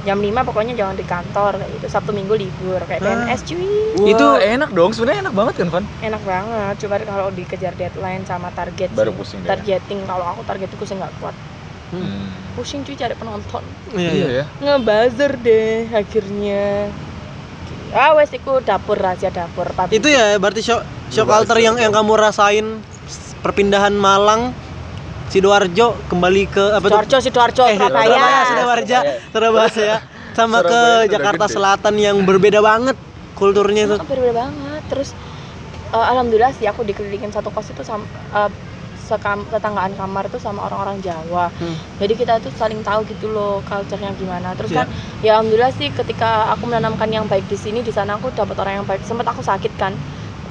jam 5 pokoknya jangan di kantor kayak gitu sabtu minggu libur kayak Ah. PNS cuy Itu Itu enak dong, sebenarnya enak banget kan, Van? enak banget coba kalau dikejar deadline sama target Baru sih. pusing deh. targeting kalau aku targetku sih nggak kuat Hmm. pusing cuy cari penonton Iya, iya. ya. ngebuzzer deh akhirnya ah wes iku dapur rahasia dapur public. Itu ya berarti shock shock culture yang yang kamu rasain perpindahan Malang Sidoarjo kembali ke apa tuh? Sidoarjo Sidoarjo Eh, Surabaya Surabaya, Surabaya, ya. Sama ke Surabaya Jakarta gede. Selatan yang berbeda banget kulturnya itu. Berbeda banget terus eh, alhamdulillah sih aku dikelilingin satu kos itu sama eh, sekam, tetanggaan kamar itu sama orang-orang Jawa Hmm. jadi kita tuh saling tahu gitu loh culture-nya gimana terus Iya. kan ya alhamdulillah sih ketika aku menanamkan yang baik di sini di sana aku dapat orang yang baik sempat aku sakit kan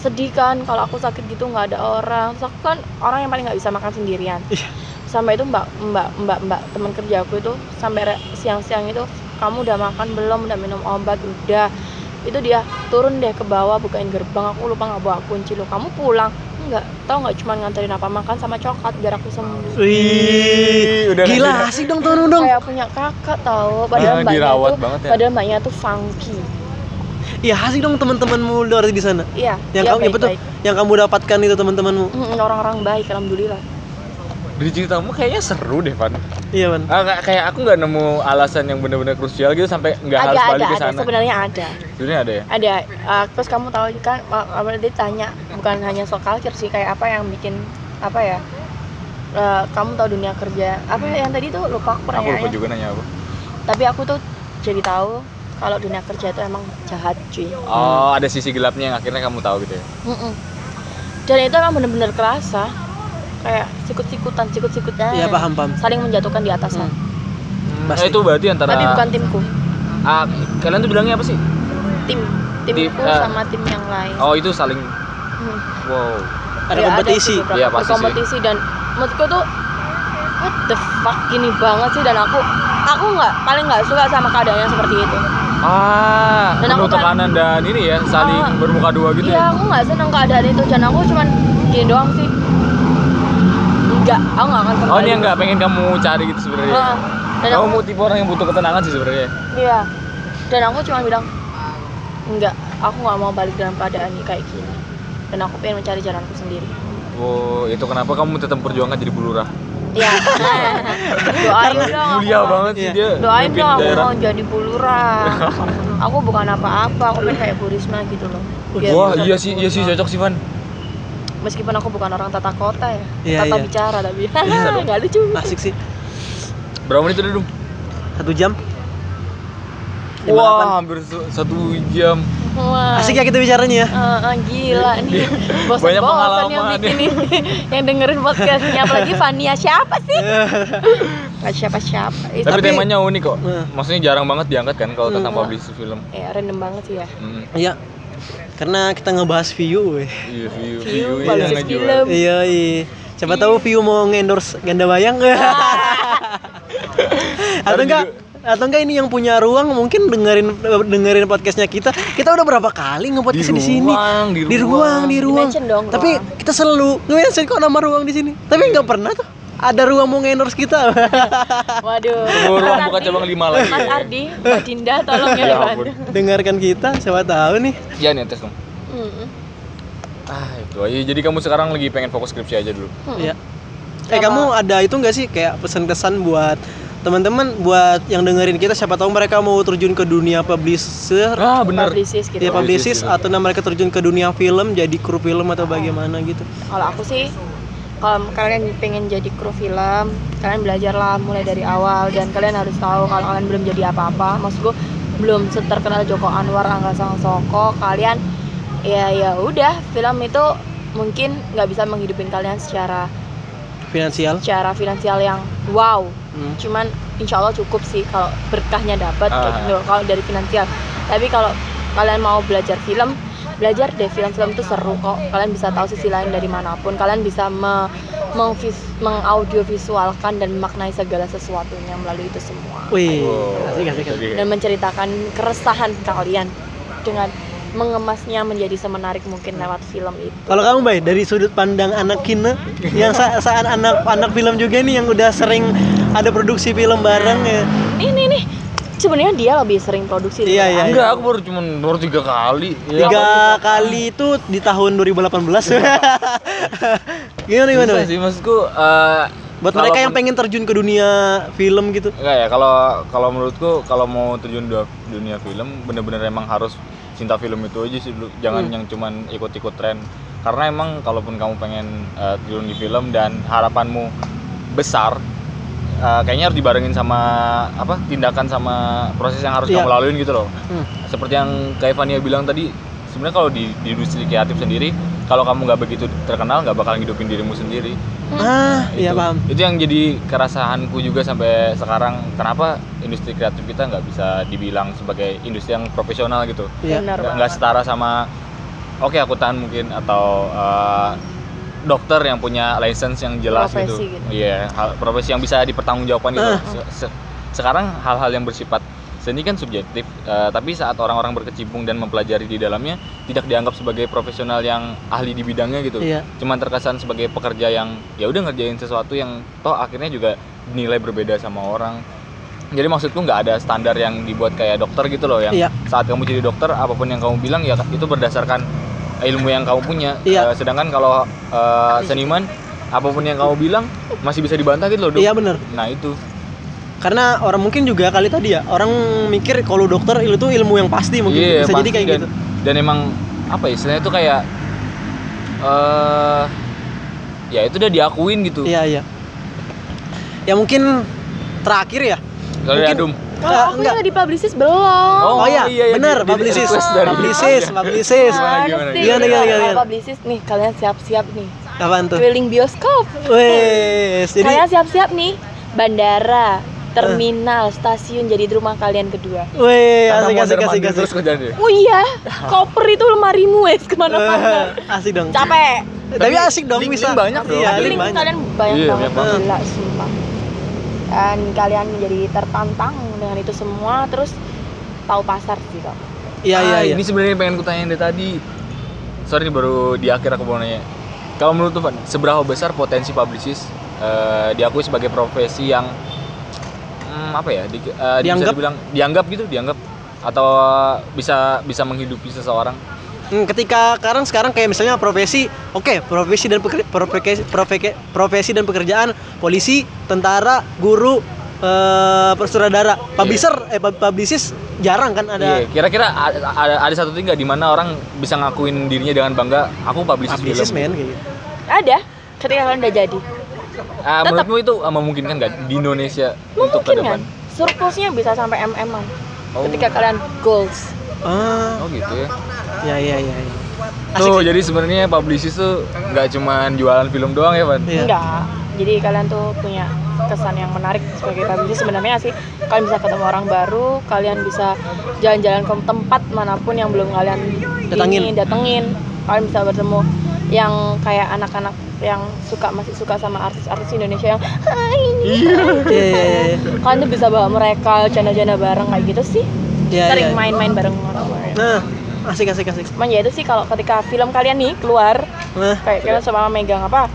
sedih kan kalau aku sakit gitu nggak ada orang. Terus aku kan orang yang paling nggak bisa makan sendirian. Iya. sampai itu mbak mbak mbak mbak teman kerja aku itu sampai siang-siang itu kamu udah makan belum? Udah minum obat? Udah. Itu dia turun deh ke bawah bukain gerbang aku lupa nggak bawa kunci. Lo kamu pulang? Nggak tahu nggak cuma nganterin apa makan sama coklat biar aku sembuh. Wih, udah gila asik dong tuh dong. kayak punya kakak tahu padahal Ah, mbaknya tuh banget ya. padahal mbaknya tuh funky Iya asik dong teman-temanmu dari di sana. iya Yang dia kamu ya betul, yang kamu dapatkan itu teman-temanmu. Orang-orang baik alhamdulillah Dari ceritamu kayaknya seru deh, Van. Iya, Ban. Ah, kayak aku nggak nemu alasan yang benar-benar krusial gitu sampai nggak ada harus ada balik ke ada sana. sebenarnya ada Sebenarnya ada ya. ada uh, terus kamu tahu kan apa dia tanya bukan hanya soal culture sih kayak apa yang bikin apa ya uh, kamu tahu dunia kerja apa yang tadi tuh lupa aku Aku lupa juga nanya apa. tapi aku tuh jadi tahu kalau dunia kerja itu emang jahat cuy Oh, ada sisi gelapnya yang akhirnya kamu tahu gitu ya. Mm-mm. dan itu emang bener-bener kerasa kayak sikut-sikutan sikut-sikutan Iya, paham, paham. saling menjatuhkan di atasan Hmm. Nah, Pasti. itu berarti antara tapi bukan timku Ah, kalian tuh bilangnya apa sih? tim timku Tim, eh. sama tim yang lain Oh, itu saling Hmm. wow. Ada Ya, kompetisi. beberapa Iya, pasti sih. berkompetisi dan menurutku tuh what the fuck gini banget sih dan aku aku nggak paling nggak suka sama keadaan yang seperti itu Ah, Dan penuh aku kan- tekanan dan ini ya, saling Ah. bermuka dua gitu iya ya. aku nggak seneng keadaan itu dan aku cuman gini doang sih enggak aku nggak akan Oh, kembali ini yang nggak pengen kamu cari gitu sebenarnya. Dan Kamu aku tipe orang yang butuh ketenangan sih sebenarnya. iya dan aku cuma bilang enggak aku nggak mau balik dalam keadaan ini kayak gini dan aku pengen mencari jalanku sendiri Oh, itu kenapa kamu tetap perjuangan jadi bulurah? Iya. Doain dong. Mulia banget sih Iya. dia. Doain dong aku daerah. mau jadi bulurah. aku bukan apa-apa, aku pengen kayak Bu Risma gitu loh. Biar Wah, iya sih, iya sih cocok sih, Van. Meskipun aku bukan orang tata kota ya, Iya, tata iya. bicara tapi Bisa dong. nggak lucu. Asik sih. Berapa menit udah, Dum? Satu jam. Wah, hampir satu jam. Wah. Asik ya kita bicaranya ya. Eh, eh, gila nih bosan Banyak bosan yang pengalaman bikin ini yang dengerin podcastnya apalagi Fania siapa sih Nggak siapa siapa Tapi, Tapi- temanya unik kok. Nah. Maksudnya jarang banget diangkat kan kalau tentang Hmm. publish film. eh random banget sih ya Hmm. Iya. Karena kita ngebahas view, weh. Iya, view, View, view, yang ngejual. film. Iya, iya. Siapa tahu view mau ngendorse ganda bayang atau Ntar enggak juga- atau enggak ini yang punya ruang mungkin dengerin dengerin podcastnya kita kita udah berapa kali nge-podcast di, sini ruang, di di ruang di ruang dong, tapi ruang. kita selalu nge-mention kok nama ruang di sini tapi nggak pernah tuh ada ruang mau ngendorse kita waduh Tunggu ruang buka cabang lima lagi. Mas Ardi Mbak Dinda tolong ya, Ya dengarkan kita siapa tahu nih Ya nih tes dong. Mm-mm. Ah, itu aja. Jadi kamu sekarang lagi pengen fokus skripsi aja dulu. Iya. Eh Sama- kamu ada itu nggak sih kayak pesan-kesan buat teman-teman buat yang dengerin kita siapa tahu mereka mau terjun ke dunia publisher Ah. Publicist gitu. ya Publicist, atau nah, mereka terjun ke dunia film jadi kru film atau bagaimana gitu Kalau aku sih kalau kalian pengen jadi kru film, kalian belajarlah mulai dari awal dan kalian harus tahu kalau kalian belum jadi apa-apa. Maksudku belum terkenal Joko Anwar, Angga Songkoko, kalian ya ya udah film itu mungkin nggak bisa menghidupin kalian secara finansial secara finansial yang wow. Hmm. Cuman insya Allah cukup sih kalau berkahnya dapat gitu kalau dari finansial tapi kalau kalian mau belajar film belajar deh film-film itu seru kok kalian bisa tahu sisi lain dari mana pun kalian bisa me mengvis, mengaudiovisualkan dan memaknai segala sesuatunya melalui itu semua Wih, Wow. asik asik. asik. Jadi, dan menceritakan keresahan kalian dengan mengemasnya menjadi semenarik mungkin lewat film itu Kalau kamu baik dari sudut pandang anak kina yang sa saat anak anak film juga nih yang udah sering ada produksi film bareng ya. ini nih sebenarnya dia lebih sering produksi Iya, iya, aku. enggak aku baru cuma baru tiga kali Iya. Tiga kali itu di tahun 2018. gimana gimana? Susah Bay? sih maksudku eh, Buat mereka yang pengen terjun ke dunia film gitu. Enggak ya, kalau kalau menurutku kalau mau terjun di dunia film bener-bener emang harus cinta film itu aja sih dulu. Jangan Hmm. yang cuman ikut-ikut tren. Karena emang kalaupun kamu pengen eh, terjun di film dan harapanmu besar eh, kayaknya harus dibarengin sama apa tindakan sama proses yang harus Iya. kamu laluin gitu loh. Hmm. Seperti yang kayak Fania bilang tadi, sebenarnya kalau di, di industri kreatif sendiri, kalau kamu nggak begitu terkenal, nggak bakal ngidupin dirimu sendiri Ah, iya itu, paham. itu yang jadi keresahanku juga sampai sekarang kenapa industri kreatif kita nggak bisa dibilang sebagai industri yang profesional gitu Iya. nggak setara sama oke akuntan mungkin atau eh, dokter yang punya license yang jelas Profesi gitu gitu. iya hal- profesi yang bisa dipertanggungjawabkan gitu. Se- se- sekarang hal-hal yang bersifat seni kan subjektif eh, tapi saat orang-orang berkecimpung dan mempelajari di dalamnya tidak dianggap sebagai profesional yang ahli di bidangnya gitu Iya. cuman terkesan sebagai pekerja yang ya udah ngerjain sesuatu yang toh akhirnya juga nilai berbeda sama orang jadi maksudku nggak ada standar yang dibuat kayak dokter gitu loh yang Iya. saat kamu jadi dokter apa pun yang kamu bilang ya itu berdasarkan ilmu yang kamu punya Iya. Eh, sedangkan kalau eh, seniman apa pun yang kamu bilang masih bisa dibantah gitu loh dok Iya bener. nah itu Karena orang mungkin juga kali tadi ya orang mikir kalau dokter itu tuh ilmu yang pasti mungkin Iya, bisa jadi pasti kayak dan, gitu. dan emang apa ya istilahnya itu kayak eh ya itu udah diakuin gitu Iya iya. Ya mungkin terakhir ya. kalau mungkin- adum Oh, Ah, aku enggak. yang di publicist belum. Oh, iya, iya, iya, bener, di- publicist, request dari- publicist, Iya. publicist. Gimana, Mana gimana, gimana, gimana, gimana? Kalau publicist nih, kalian siap-siap nih. Apaan tuh? Keliling bioskop. Wes, jadi Kalian siap-siap nih. Bandara, terminal, stasiun jadi rumah kalian kedua. weh Karena asik asik asik asik. terus kerjaan dia. Oh iya, koper itu lemarimu wes ke mana-mana. Eh, asik dong. Capek. Tapi asik dong link- bisa. link banyak dong. Iya, Tapi link kalian banyak Iya, banget banget. gila sumpah. Dan kalian menjadi tertantang dengan itu semua terus tahu pasar sih kok. Iya iya Ah, iya. Ini sebenarnya pengen kutanyain dari tadi. Sorry ini baru di akhir aku mau nanya. Kalau menurut Tuhan, seberapa besar potensi publicist eh, diakui sebagai profesi yang hmm, apa ya? Di, eh, Dianggap? bisa dibilang dianggap gitu, dianggap atau bisa bisa menghidupi seseorang? Hmm, ketika sekarang sekarang kayak misalnya profesi, oke profesi dan peker- profesi, profesi, profesi dan pekerjaan polisi, tentara, guru, eh sutradara, publisher, eh pub- publicist jarang kan ada. Iya, kira-kira ada, ada, ada satu titik nggak di mana orang bisa ngakuin dirinya dengan bangga, aku publicist Publicist film. men kayak gitu. Ada ketika kalian udah jadi. Ah, Tetep. menurutmu itu ah, memungkinkan nggak di Indonesia untuk ke Mungkin kan? depan? Surplusnya bisa sampai mm-an. Oh. Ketika kalian goals. Ah, Oh gitu ya. ya ya ya. ya. Tuh, Asik. jadi sebenarnya publicist tuh nggak cuman jualan film doang ya, Van? Iya. Enggak. Jadi kalian tuh punya kesan yang menarik sebagai publicist sebenarnya sih kalian bisa ketemu orang baru, kalian bisa jalan-jalan ke tempat mana pun yang belum kalian Datangin. ini, datengin. Kalian bisa bertemu yang kayak anak-anak yang suka masih suka sama artis-artis Indonesia yang hai. Iya. Iya. Kalian tuh bisa bawa mereka canda-canda bareng kayak gitu sih. Iya, Sering iya. main-main bareng orang-orang. Nah, asik asik asik. Cuman ya itu sih kalau ketika film kalian nih keluar Nah, kayak kalian sama megang apa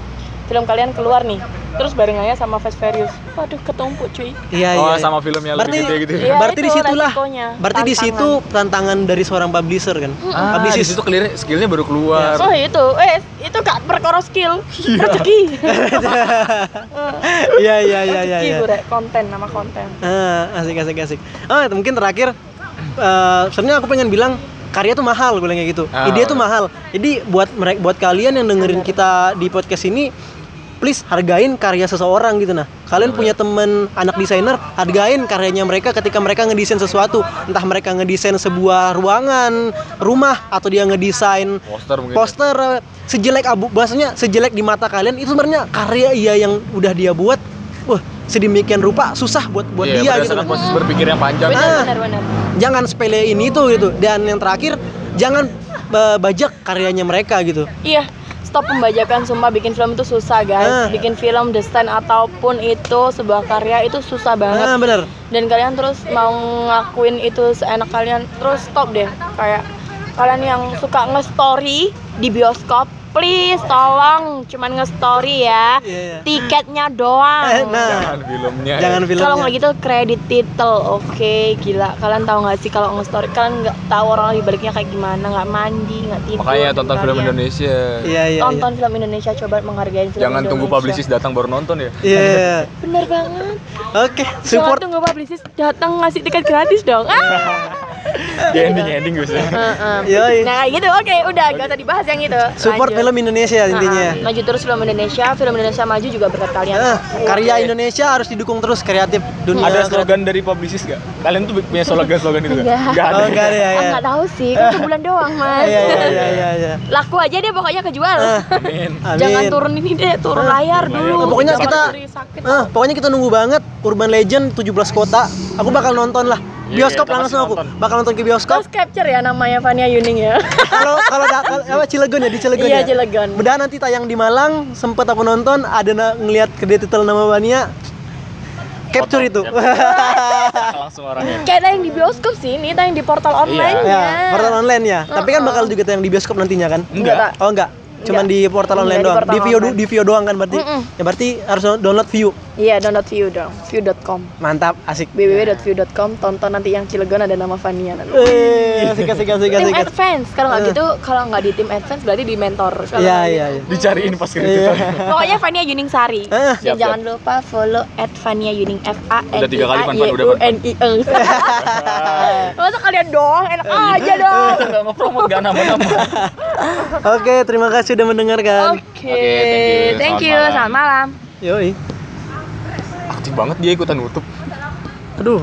film kalian keluar nih terus barengannya sama Fast Furious waduh ketumpuk cuy iya Oh, iya. sama film yang Berarti- lebih gede gitu ya. Iya, berarti itu di situlah. Berarti di tantangan. situ tantangan dari seorang publisher kan. Ah, di Publicist. situ clear skillnya baru keluar. oh itu eh itu gak perkara skill Iya. rezeki Iya iya iya iya. rezeki iya. gue konten nama konten Ah, asik asik asik. Oh, itu mungkin terakhir eh sebenarnya aku pengen bilang karya tuh mahal gue bilang kayak gitu. Ah. Ide tuh mahal. Jadi buat mereka buat kalian yang dengerin kita di podcast ini please hargain karya seseorang gitu nah. Kalian punya temen anak desainer, hargain karyanya mereka ketika mereka ngedesain sesuatu. Entah mereka ngedesain sebuah ruangan, rumah atau dia ngedesain Poster mungkin. poster eh, sejelek abu bahasanya sejelek di mata kalian itu sebenarnya karya iya yang udah dia buat wah sedemikian rupa susah buat buat Iya, dia gitu kan. proses berpikir yang panjang. benar Ah. benar benar Jangan sepele ini tuh gitu. Dan yang terakhir jangan eh, bajak karyanya mereka gitu. iya stop pembajakan sumpah bikin film itu susah guys Ah. bikin film desain ataupun itu sebuah karya itu susah banget Ah, bener. dan kalian terus mau ngelakuin itu seenak kalian terus stop deh kayak kalian yang suka nge-story di bioskop please tolong cuman nge-story ya Iya, iya. tiketnya doang Eh, nah, Jangan filmnya. jangan ya. filmnya. kalau nggak gitu kredit title oke gila kalian tahu nggak sih kalau nge-story kalian nggak tahu orang di baliknya kayak gimana nggak mandi nggak tidur Makanya tonton film. Indonesia. Iya, iya. tonton film Indonesia coba menghargai film Jangan tunggu Indonesia. publicist datang baru nonton ya. Iya. Iya. bener banget Oke, jangan support tunggu publicist datang ngasih tiket gratis dong ah Di ending ending bisa. Heeh. Yoi. Nah kayak gitu, oke udah gak usah dibahas yang itu support Lanjut. film Indonesia intinya. Nah, maju terus film Indonesia, film Indonesia maju juga berkat kalian Ah, karya Indonesia harus didukung terus kreatif dunia. Ada kreatif. slogan dari publicist gak? Kalian tuh punya slogan-slogan itu Enggak. gak? Gak ada. Oh, enggak ada ya. Ah, ya. nggak tahu sih, kan sebulan doang mas Iya, iya, iya, iya, iya. Laku aja deh pokoknya kejual Ah, Amin. Amin. Jangan turun ini deh, turun layar dulu layar. Pokoknya kita-. Ah, pokoknya kita nunggu banget Urban Legend 17 kota. Aku bakal nonton lah. Iya, Bioskop kita langsung aku. nonton. Bakal nonton ke bioskop. Terus capture ya namanya Fania Yuning ya Kalau kalau apa Cilegon ya di Cilegon Iya ya. Cilegon Udah nanti tayang di Malang, sempet aku nonton ada na- ngelihat kredit titel nama Vania. Capture Foto, itu. Langsung orangnya. Kayak tayang di bioskop sih, ini tayang di portal online ya, portal online ya. Tapi kan Uh-uh. bakal juga tayang di bioskop nantinya kan? Enggak. Oh enggak. Cuman di portal online Enggak, di doang. portal Di view online. di view doang kan berarti. Ya berarti harus download view. Iya, download view dong, view.com Mantap, asik. www.view.com tonton nanti yang Cilegon ada nama Fania nanti. Eh, asik asik asik tim asik. asik. advance kalau nggak Eh. gitu kalau nggak di tim advance berarti di mentor Iya iya gitu- iya. Dicariin pas kredit. pokoknya Fania Yuning Sari Ah. dan Siap, jangan lupa follow at Fania Yuning F A N Udah tiga kali, Fan, Fan, udah, U N I E masa kalian doang enak aja dong Enggak nge-promote gak nama-nama. Oke, terima kasih udah mendengarkan. oke thank you. thank Selamat you selamat malam Yoi. Banget dia ikutan nutup. Aduh,